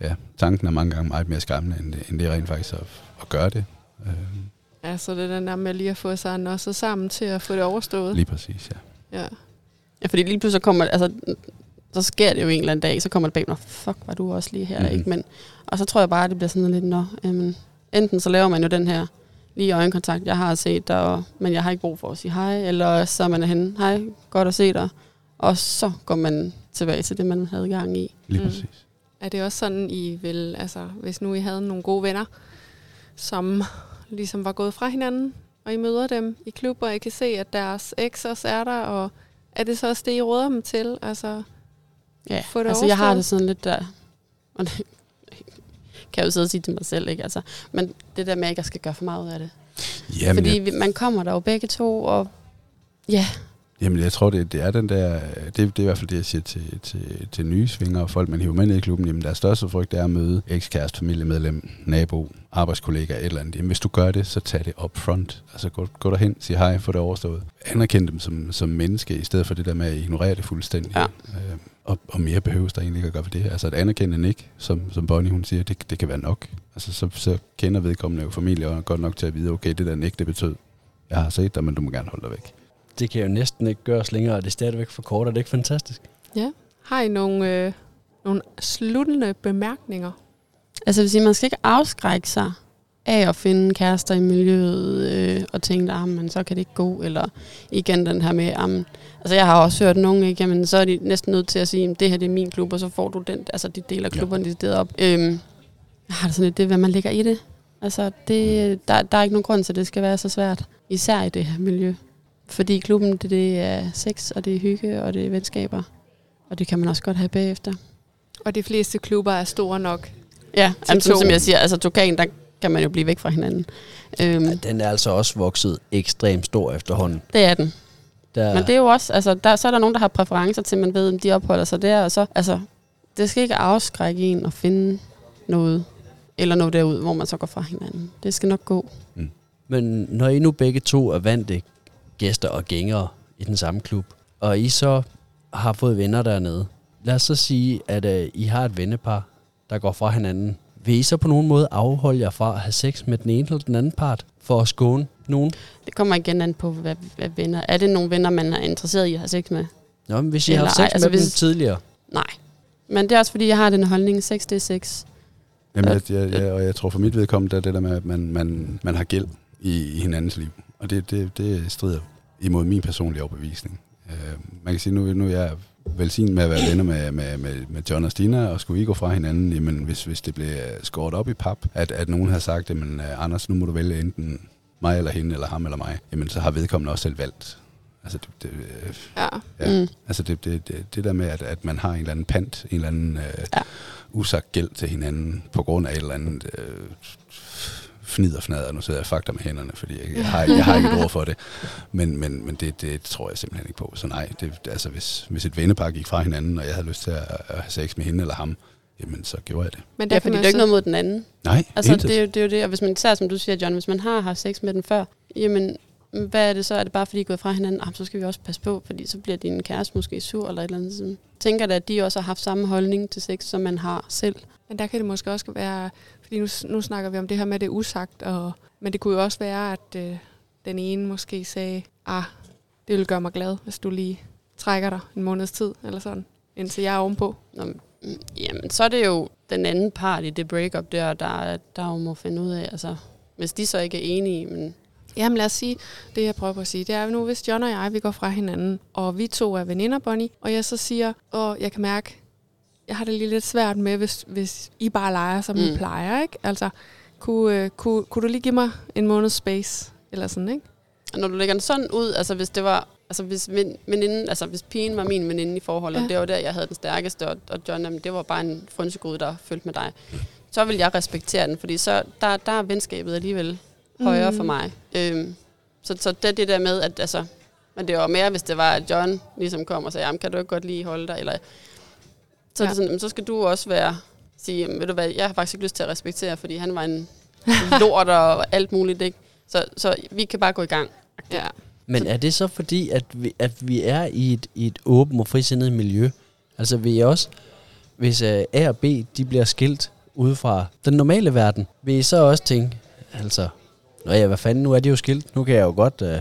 ja, tanken er mange gange meget mere skræmmende, end det, end det rent faktisk at, at gøre det. Øh, Ja, så det er den der med lige at få sig nosset sammen til at få det overstået. lige præcis, ja. Ja. Ja, fordi lige pludselig kommer, altså, så sker det jo en eller anden dag, så kommer det bag mig, fuck, var du også lige her, Mhm. mm-hmm. ikke? Men, og så tror jeg bare, at det bliver sådan lidt, nå, jamen, enten så laver man jo den her lige øjenkontakt, jeg har set dig, og, men jeg har ikke brug for at sige hej, eller også så er man er henne, hej, godt at se dig, og så går man tilbage til det, man havde gang i. Lige Mm. mm. præcis. Er det også sådan, I vil, altså hvis nu I havde nogle gode venner, som ligesom var gået fra hinanden, og I møder dem i klub, og I kan se, at deres eks også er der, og er det så også det, I råder dem til? Altså, Ja, Få det altså jeg har det sådan lidt der, og det [laughs] kan jeg jo sidde og sige til mig selv, ikke? Altså, men det der med, at jeg ikke skal gøre for meget ud af det. Jamen, Fordi jeg, man kommer der jo begge to, og ja, Jamen, jeg tror, det, det er den der, det, det er i hvert fald det, jeg siger til, til, til nye svinger og folk, man hiver med ned i klubben. Jamen, deres største frygt er at møde ekskæreste, familiemedlem, nabo, arbejdskollega, et eller andet. Jamen, hvis du gør det, så tag det up front. Altså, gå, gå derhen, sig hej, få det overstået. Anerkend dem som, som menneske, i stedet for det der med at ignorere det fuldstændig. Ja. Øh, og, og mere behøves der egentlig ikke at gøre for det. Altså, at anerkende en ikke, som, som Bonnie hun siger, det, det kan være nok. Altså, så, så kender vedkommende jo familie og godt nok til at vide, okay, det der ikke, det betød, jeg har set dig, men du må gerne holde dig væk. Det kan jo næsten ikke gøres længere, og det er stadigvæk for kort. Er det ikke fantastisk? Ja. Har I nogle, øh, nogle sluttende bemærkninger? Altså, jeg vil sige, man skal ikke afskrække sig af at finde kærester i miljøet øh, og tænke, at men så kan det ikke gå, eller igen den her med, jamen, altså jeg har også hørt nogen, ikke, jamen, så er de næsten nødt til at sige, det her det er min klub, og så får du den, altså de deler klubberne ja. de op. Øhm, jeg har det sådan lidt, det er, hvad man lægger i det. Altså, det, der, der er ikke nogen grund til, at det skal være så svært, især i det her miljø. Fordi klubben, det, det er sex, og det er hygge, og det er venskaber. Og det kan man også godt have bagefter. Og de fleste klubber er store nok. Ja, altså, to. som jeg siger, altså Tokan, der kan man jo blive væk fra hinanden. Øhm, Ja, den er altså også vokset ekstremt stor efterhånden. det er den. Der, Men det er jo også, altså, der, så er der nogen, der har præferencer til, man ved, om de opholder sig der, og så, altså, det skal ikke afskrække en at finde noget, eller noget derud, hvor man så går fra hinanden. Det skal nok gå. Men når I nu begge to er vante gæster og gængere i den samme klub, og I så har fået venner dernede, lad os så sige, at uh, I har et vennepar, der går fra hinanden. Vil I så på nogen måde afholde jer fra at have sex med den ene eller den anden part, for at skåne nogen? Det kommer igen an på, hvad, hvad venner. Er det nogle venner, man er interesseret i at have sex med? Nå, men hvis I Eller har haft ej, sex altså med dem hvis- tidligere, Nej. Men det er også fordi, jeg har den holdning, sex det er sex. Jamen, jeg, jeg, jeg, og jeg tror for mit vedkommende, det er det der med, at man, man, man har gæld i, i hinandens liv. Og det, det, det strider imod min personlige overbevisning. Øh, man kan sige, nu, nu er jeg velsignet med at være venner med, med, med, med John og Stina, og skulle vi gå fra hinanden, jamen, hvis, hvis det blev skåret op i pap, at, at nogen har sagt, jamen, øh, Anders, nu må du vælge enten mig eller hende, eller ham eller mig, jamen, så har vedkommende også selv valgt. Altså, det, det, øh, Ja. Ja, Mm. altså det, det, det, det der med, at, at man har en eller anden pant, en eller anden øh, ja. usagt gæld til hinanden, på grund af et eller andet øh, fnid og fnader. Nu sidder jeg og fakter med hænderne, fordi jeg, jeg, har, jeg har ikke et [laughs] ord for det. Men, men, men det, det tror jeg simpelthen ikke på. Så nej, det, altså hvis, hvis et vennepar gik fra hinanden, og jeg havde lyst til at, at have sex med hende eller ham, jamen så gjorde jeg det. Men Ja, der fordi det er jo ikke noget mod den anden. Nej, Altså, intet. det er, jo, det er jo det, og hvis man, især som du siger, John, hvis man har haft sex med den før, jamen, hvad er det så? Er det bare fordi, I er gået fra hinanden? Ah, så skal vi også passe på, fordi så bliver din kæreste måske sur eller et eller andet. Så tænker da, at de også har haft samme holdning til sex, som man har selv. Men der kan det måske også være, fordi nu, nu snakker vi om det her med det er usagt, og, men det kunne jo også være, at øh, den ene måske sagde, ah, det vil gøre mig glad, hvis du lige trækker dig en måneds tid, eller sådan, indtil jeg er ovenpå. Nå, jamen, så er det jo den anden part i det breakup der, der, der jo må finde ud af, altså, hvis de så ikke er enige, men Jamen lad os sige, det jeg prøver på at sige, det er nu, hvis John og jeg, vi går fra hinanden, og vi to er veninder, Bonnie, og jeg så siger, og jeg kan mærke, jeg har det lige lidt svært med, hvis, hvis I bare leger, som mm. I plejer, ikke? Altså, kunne, øh, kunne, kunne du lige give mig en måneds space, eller sådan, ikke? Og når du lægger den sådan ud, altså hvis det var, altså hvis ven- veninden, altså hvis pigen var min veninde i forholdet, Ja. det var der, jeg havde den stærkeste, og, og John, jamen, det var bare en frønsegud, der følte med dig, så vil jeg respektere den, fordi så, der, der er venskabet alligevel højere Mm. for mig. Øhm, så, så det det der med, at altså, men det var mere, hvis det var, at John ligesom kom og sagde, jamen, kan du ikke godt lige holde dig, eller så, ja. Er det sådan, så skal du også være, sige, ved du hvad, jeg har faktisk ikke lyst til at respektere, fordi han var en [laughs] lort og alt muligt, ikke? Så, så vi kan bare gå i gang. Ja. Men er det så fordi, at vi, at vi er i et, i et åbent og frisindet miljø? Altså vil I også, hvis uh, A og B de bliver skilt ude fra den normale verden, vil I så også tænke, altså, Nå ja, hvad fanden, nu er de jo skilt, nu kan jeg jo godt uh,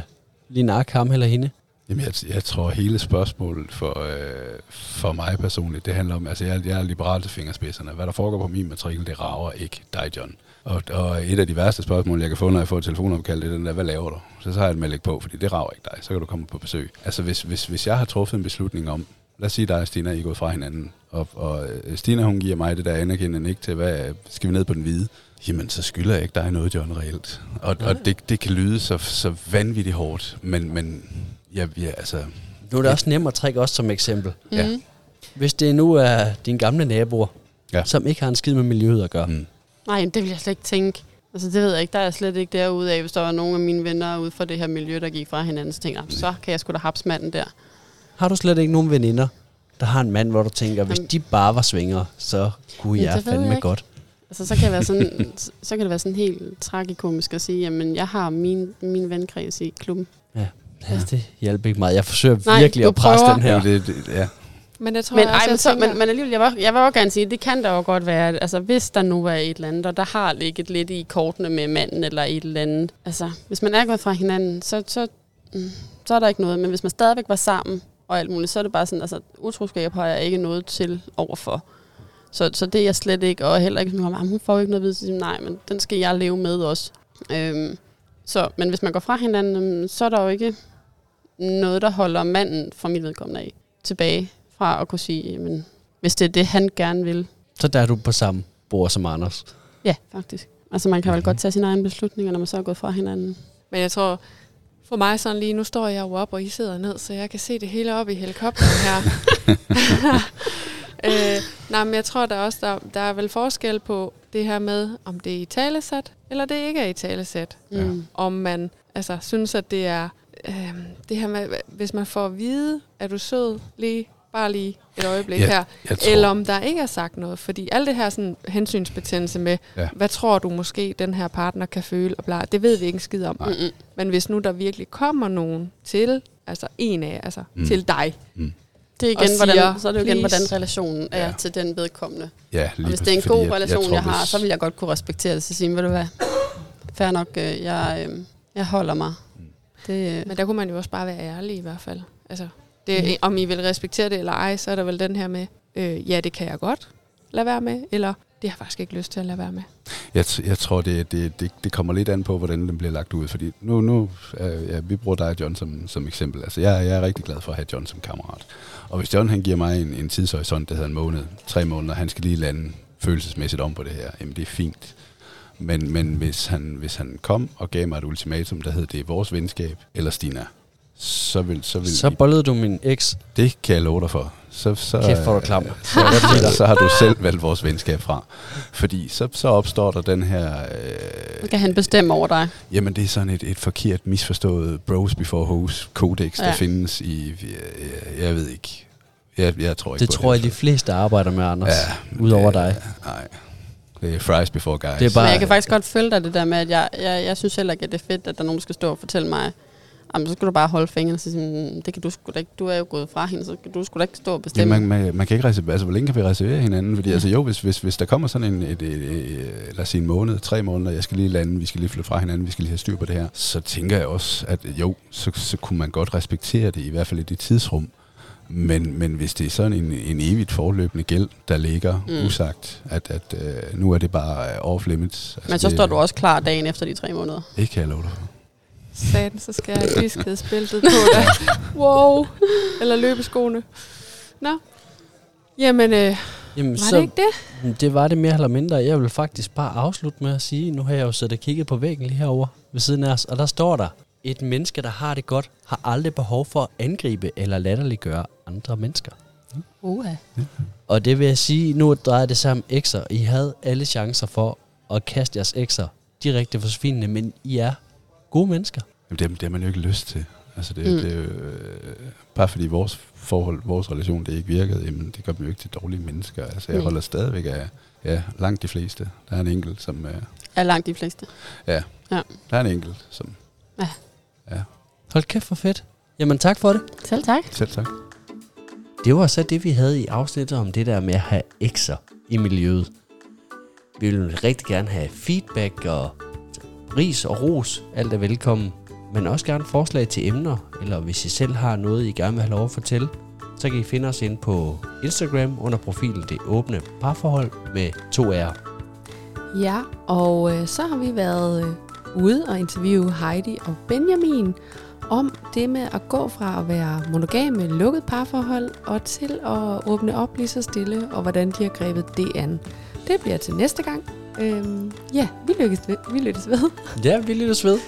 lige nakke ham eller hende. Jamen, jeg, jeg tror, hele spørgsmålet for, øh, for mig personligt, det handler om, altså jeg, jeg er liberal til fingerspidserne. Hvad der foregår på min matrikel, det rager ikke dig, John. Og, og et af de værste spørgsmål, jeg kan få, når jeg får et telefonopkald, det er den der, hvad laver du? Så, så har jeg et melding på, fordi det rager ikke dig. Så kan du komme på besøg. Altså hvis, hvis, hvis jeg har truffet en beslutning om, lad os sige dig og Stina, I er gået fra hinanden, og, og øh, Stina hun giver mig det der anerkendende ikke til, hvad skal vi ned på den hvide? Jamen, så skylder jeg ikke dig noget, John, reelt. Og, og det, det kan lyde så, så vanvittigt hårdt, men, men jeg, jeg, altså, Nu er det også nemt at trække os som eksempel. Ja. Mhm. Hvis det nu er dine gamle naboer, Ja. som ikke har en skid med miljøet at gøre. Mm. Nej, det vil jeg slet ikke tænke. Altså det ved jeg ikke, der er jeg slet ikke derude af, hvis der var nogle af mine venner ude fra det her miljø, der gik fra hinanden, så tænkte jeg, "Nå, så kan jeg sgu da haps manden der. Har du slet ikke nogen veninder, der har en mand, hvor du tænker, hvis Jamen- de bare var svinger, så kunne Ja, jeg jeg fandme ikke. godt. Altså så kan, det være sådan, [laughs] så kan det være sådan helt tragikomisk at sige, jamen jeg har min, min venkreds i klubben. Ja, det hjælper ikke meget. Jeg forsøger Nej, virkelig at presse prøver. den her. Ja. Det, det, ja. Men jeg tror Men, også, ej, men, jeg så, men, men alligevel, jeg vil, jeg vil også gerne sige, det kan da jo godt være, at altså, hvis der nu er et eller andet, og der har ligget lidt i kortene med manden eller et eller andet. Altså, hvis man er gået fra hinanden, så, så, mm, så er der ikke noget. Men hvis man stadigvæk var sammen og alt muligt, så er det bare sådan, altså utroskab har jeg ikke noget til overfor. Så, så det er jeg slet ikke, og heller ikke sådan, "Ah, hun får ikke noget at vide, så siger jeg, nej, men den skal jeg leve med også. Øhm, så, men hvis man går fra hinanden, øhm, så er der jo ikke noget, der holder manden fra mit vedkommende af tilbage fra at kunne sige, jamen, hvis det er det, han gerne vil. Så der er du på samme bord som Anders. Ja, faktisk. Altså man kan vel Mhm. godt tage sine egne beslutninger, når man så er gået fra hinanden. Men jeg tror, for mig sådan lige, nu står jeg jo op, og I sidder ned, så jeg kan se det hele op i helikopteren her. [laughs] [laughs] [laughs] øh, nej, men jeg tror der også, der, der er vel forskel på det her med, om det er i talesat, eller det ikke er i talesat. Ja. Mm. Om man altså, synes, at det er øh, det her med, hvis man får at vide, er du sød lige, bare lige et øjeblik Ja, her, tror, eller om der ikke er sagt noget. Fordi alt det her sådan, hensynsbetændelse med, Ja. hvad tror du måske, den her partner kan føle, og bla, det ved vi ikke en skid om. Nej. Men hvis nu der virkelig kommer nogen til, altså en af, altså Mm. mm. til dig, Det er igen, hvordan, siger, så er det jo igen, hvordan relationen er Ja. til den vedkommende. ja, Og hvis det er en god relation, jeg, tror, jeg har, hvis- så vil jeg godt kunne respektere det. Så sige, ved du hvad, fair nok, øh, jeg, øh, jeg holder mig. Det, øh, men der kunne man jo også bare være ærlig i hvert fald. Altså, det, Mhm. om I vil respektere det eller ej, så er der vel den her med, øh, ja, det kan jeg godt lade være med, eller det har jeg faktisk ikke lyst til at lade være med. Jeg, t- jeg tror, det, det, det, det kommer lidt an på, hvordan den bliver lagt ud. Fordi nu, nu øh, ja, vi bruger dig John som, som eksempel. Altså, jeg, jeg er rigtig glad for at have John som kammerat. Og hvis John han giver mig en, en tidshorisont, der hedder en måned, tre måneder, han skal lige lande følelsesmæssigt om på det her, jamen det er fint. Men, men hvis, han, hvis han kom og gav mig et ultimatum, der hed, det er vores venskab, eller Stina, så vil, så vil Så bollede du min eks. det kan jeg love dig for. Så, så, Kæft, hvor er du klam. øh, Så, [laughs] så, så har du selv valgt vores venskab fra. Fordi så, så opstår der den her... Øh, kan han bestemme over dig. Jamen, det er sådan et, et forkert, misforstået bros before hose kodex, der Ja. findes i... Jeg, jeg ved ikke. Jeg, jeg tror ikke Det på tror jeg, de fleste arbejder med, Anders. Ja, Udover det- dig. Nej. Det er fries before guys. Det er bare- Men jeg kan faktisk godt følge dig det der med, at jeg, jeg, jeg synes heller ikke, at det er fedt, at der er nogen, der skal stå og fortælle mig, Jamen, så skal du bare holde fingrene og sige, sådan, det kan du sgu da ikke. Du er jo gået fra hende, så kan du sgu da ikke stå og Ja, bestemme. man, man, man kan ikke reservere, altså hvor længe kan vi reservere hinanden? Fordi altså jo, hvis, hvis, hvis der kommer sådan en, et, et, et, lad os sige en måned, tre måneder, jeg skal lige lande, vi skal lige flytte fra hinanden, vi skal lige have styr på det her, så tænker jeg også, at jo, så, så kunne man godt respektere det, i hvert fald i det tidsrum. Men, men hvis det er sådan en, en evigt forløbende gæld, der ligger Mm. mm. usagt, at, at øh, nu er det bare off limits. Altså Men så det, står du også klar dagen efter de tre måneder. Det kan jeg love dig for. Satan, så skal jeg have diskhedsbæltet på dig. [laughs] Wow. Eller løbeskoene. Nå. Jamen, øh, Jamen, var så, det ikke det? det var det mere eller mindre. Jeg vil faktisk bare afslutte med at sige, nu har jeg jo siddet og kigget på væggen lige herovre ved siden af os, og der står der, et menneske, der har det godt, har aldrig behov for at angribe eller latterliggøre andre mennesker. Uh, Og det vil jeg sige, nu drejer det om ekser. I havde alle chancer for at kaste jeres ekser direkte for svinene, men I er gode mennesker. Jamen, det, det har man jo ikke lyst til. Altså det, Mm. mm. det er jo, øh, bare fordi vores forhold, vores relation, det ikke virkede, jamen det gør dem jo ikke til dårlige mennesker. Altså jeg Nej. holder stadigvæk af, ja, langt de fleste. Der er en enkelt, som, øh, er langt de fleste. ja, Ja. der er en enkelt, som, Ja. ja, Hold kæft for fedt. Jamen tak for det. Selv tak. selv tak. Det var så det, vi havde i afsnittet om det der med at have ekser i miljøet. Vi vil rigtig gerne have feedback og ris og ros. Alt er velkommen. Men også gerne forslag til emner, eller hvis I selv har noget, I gerne vil have lov at fortælle, så kan I finde os ind på Instagram under profilen Det Åbne Parforhold med to R. Ja, og øh, så har vi været øh, ude og interviewe Heidi og Benjamin om det med at gå fra at være monogame, lukket parforhold, og til at åbne op lige så stille, og hvordan de har grebet det an. Det bliver til næste gang. Øhm, ja, vi lykkes ved. Vi lykkes ved. Ja, vi lyttes ved.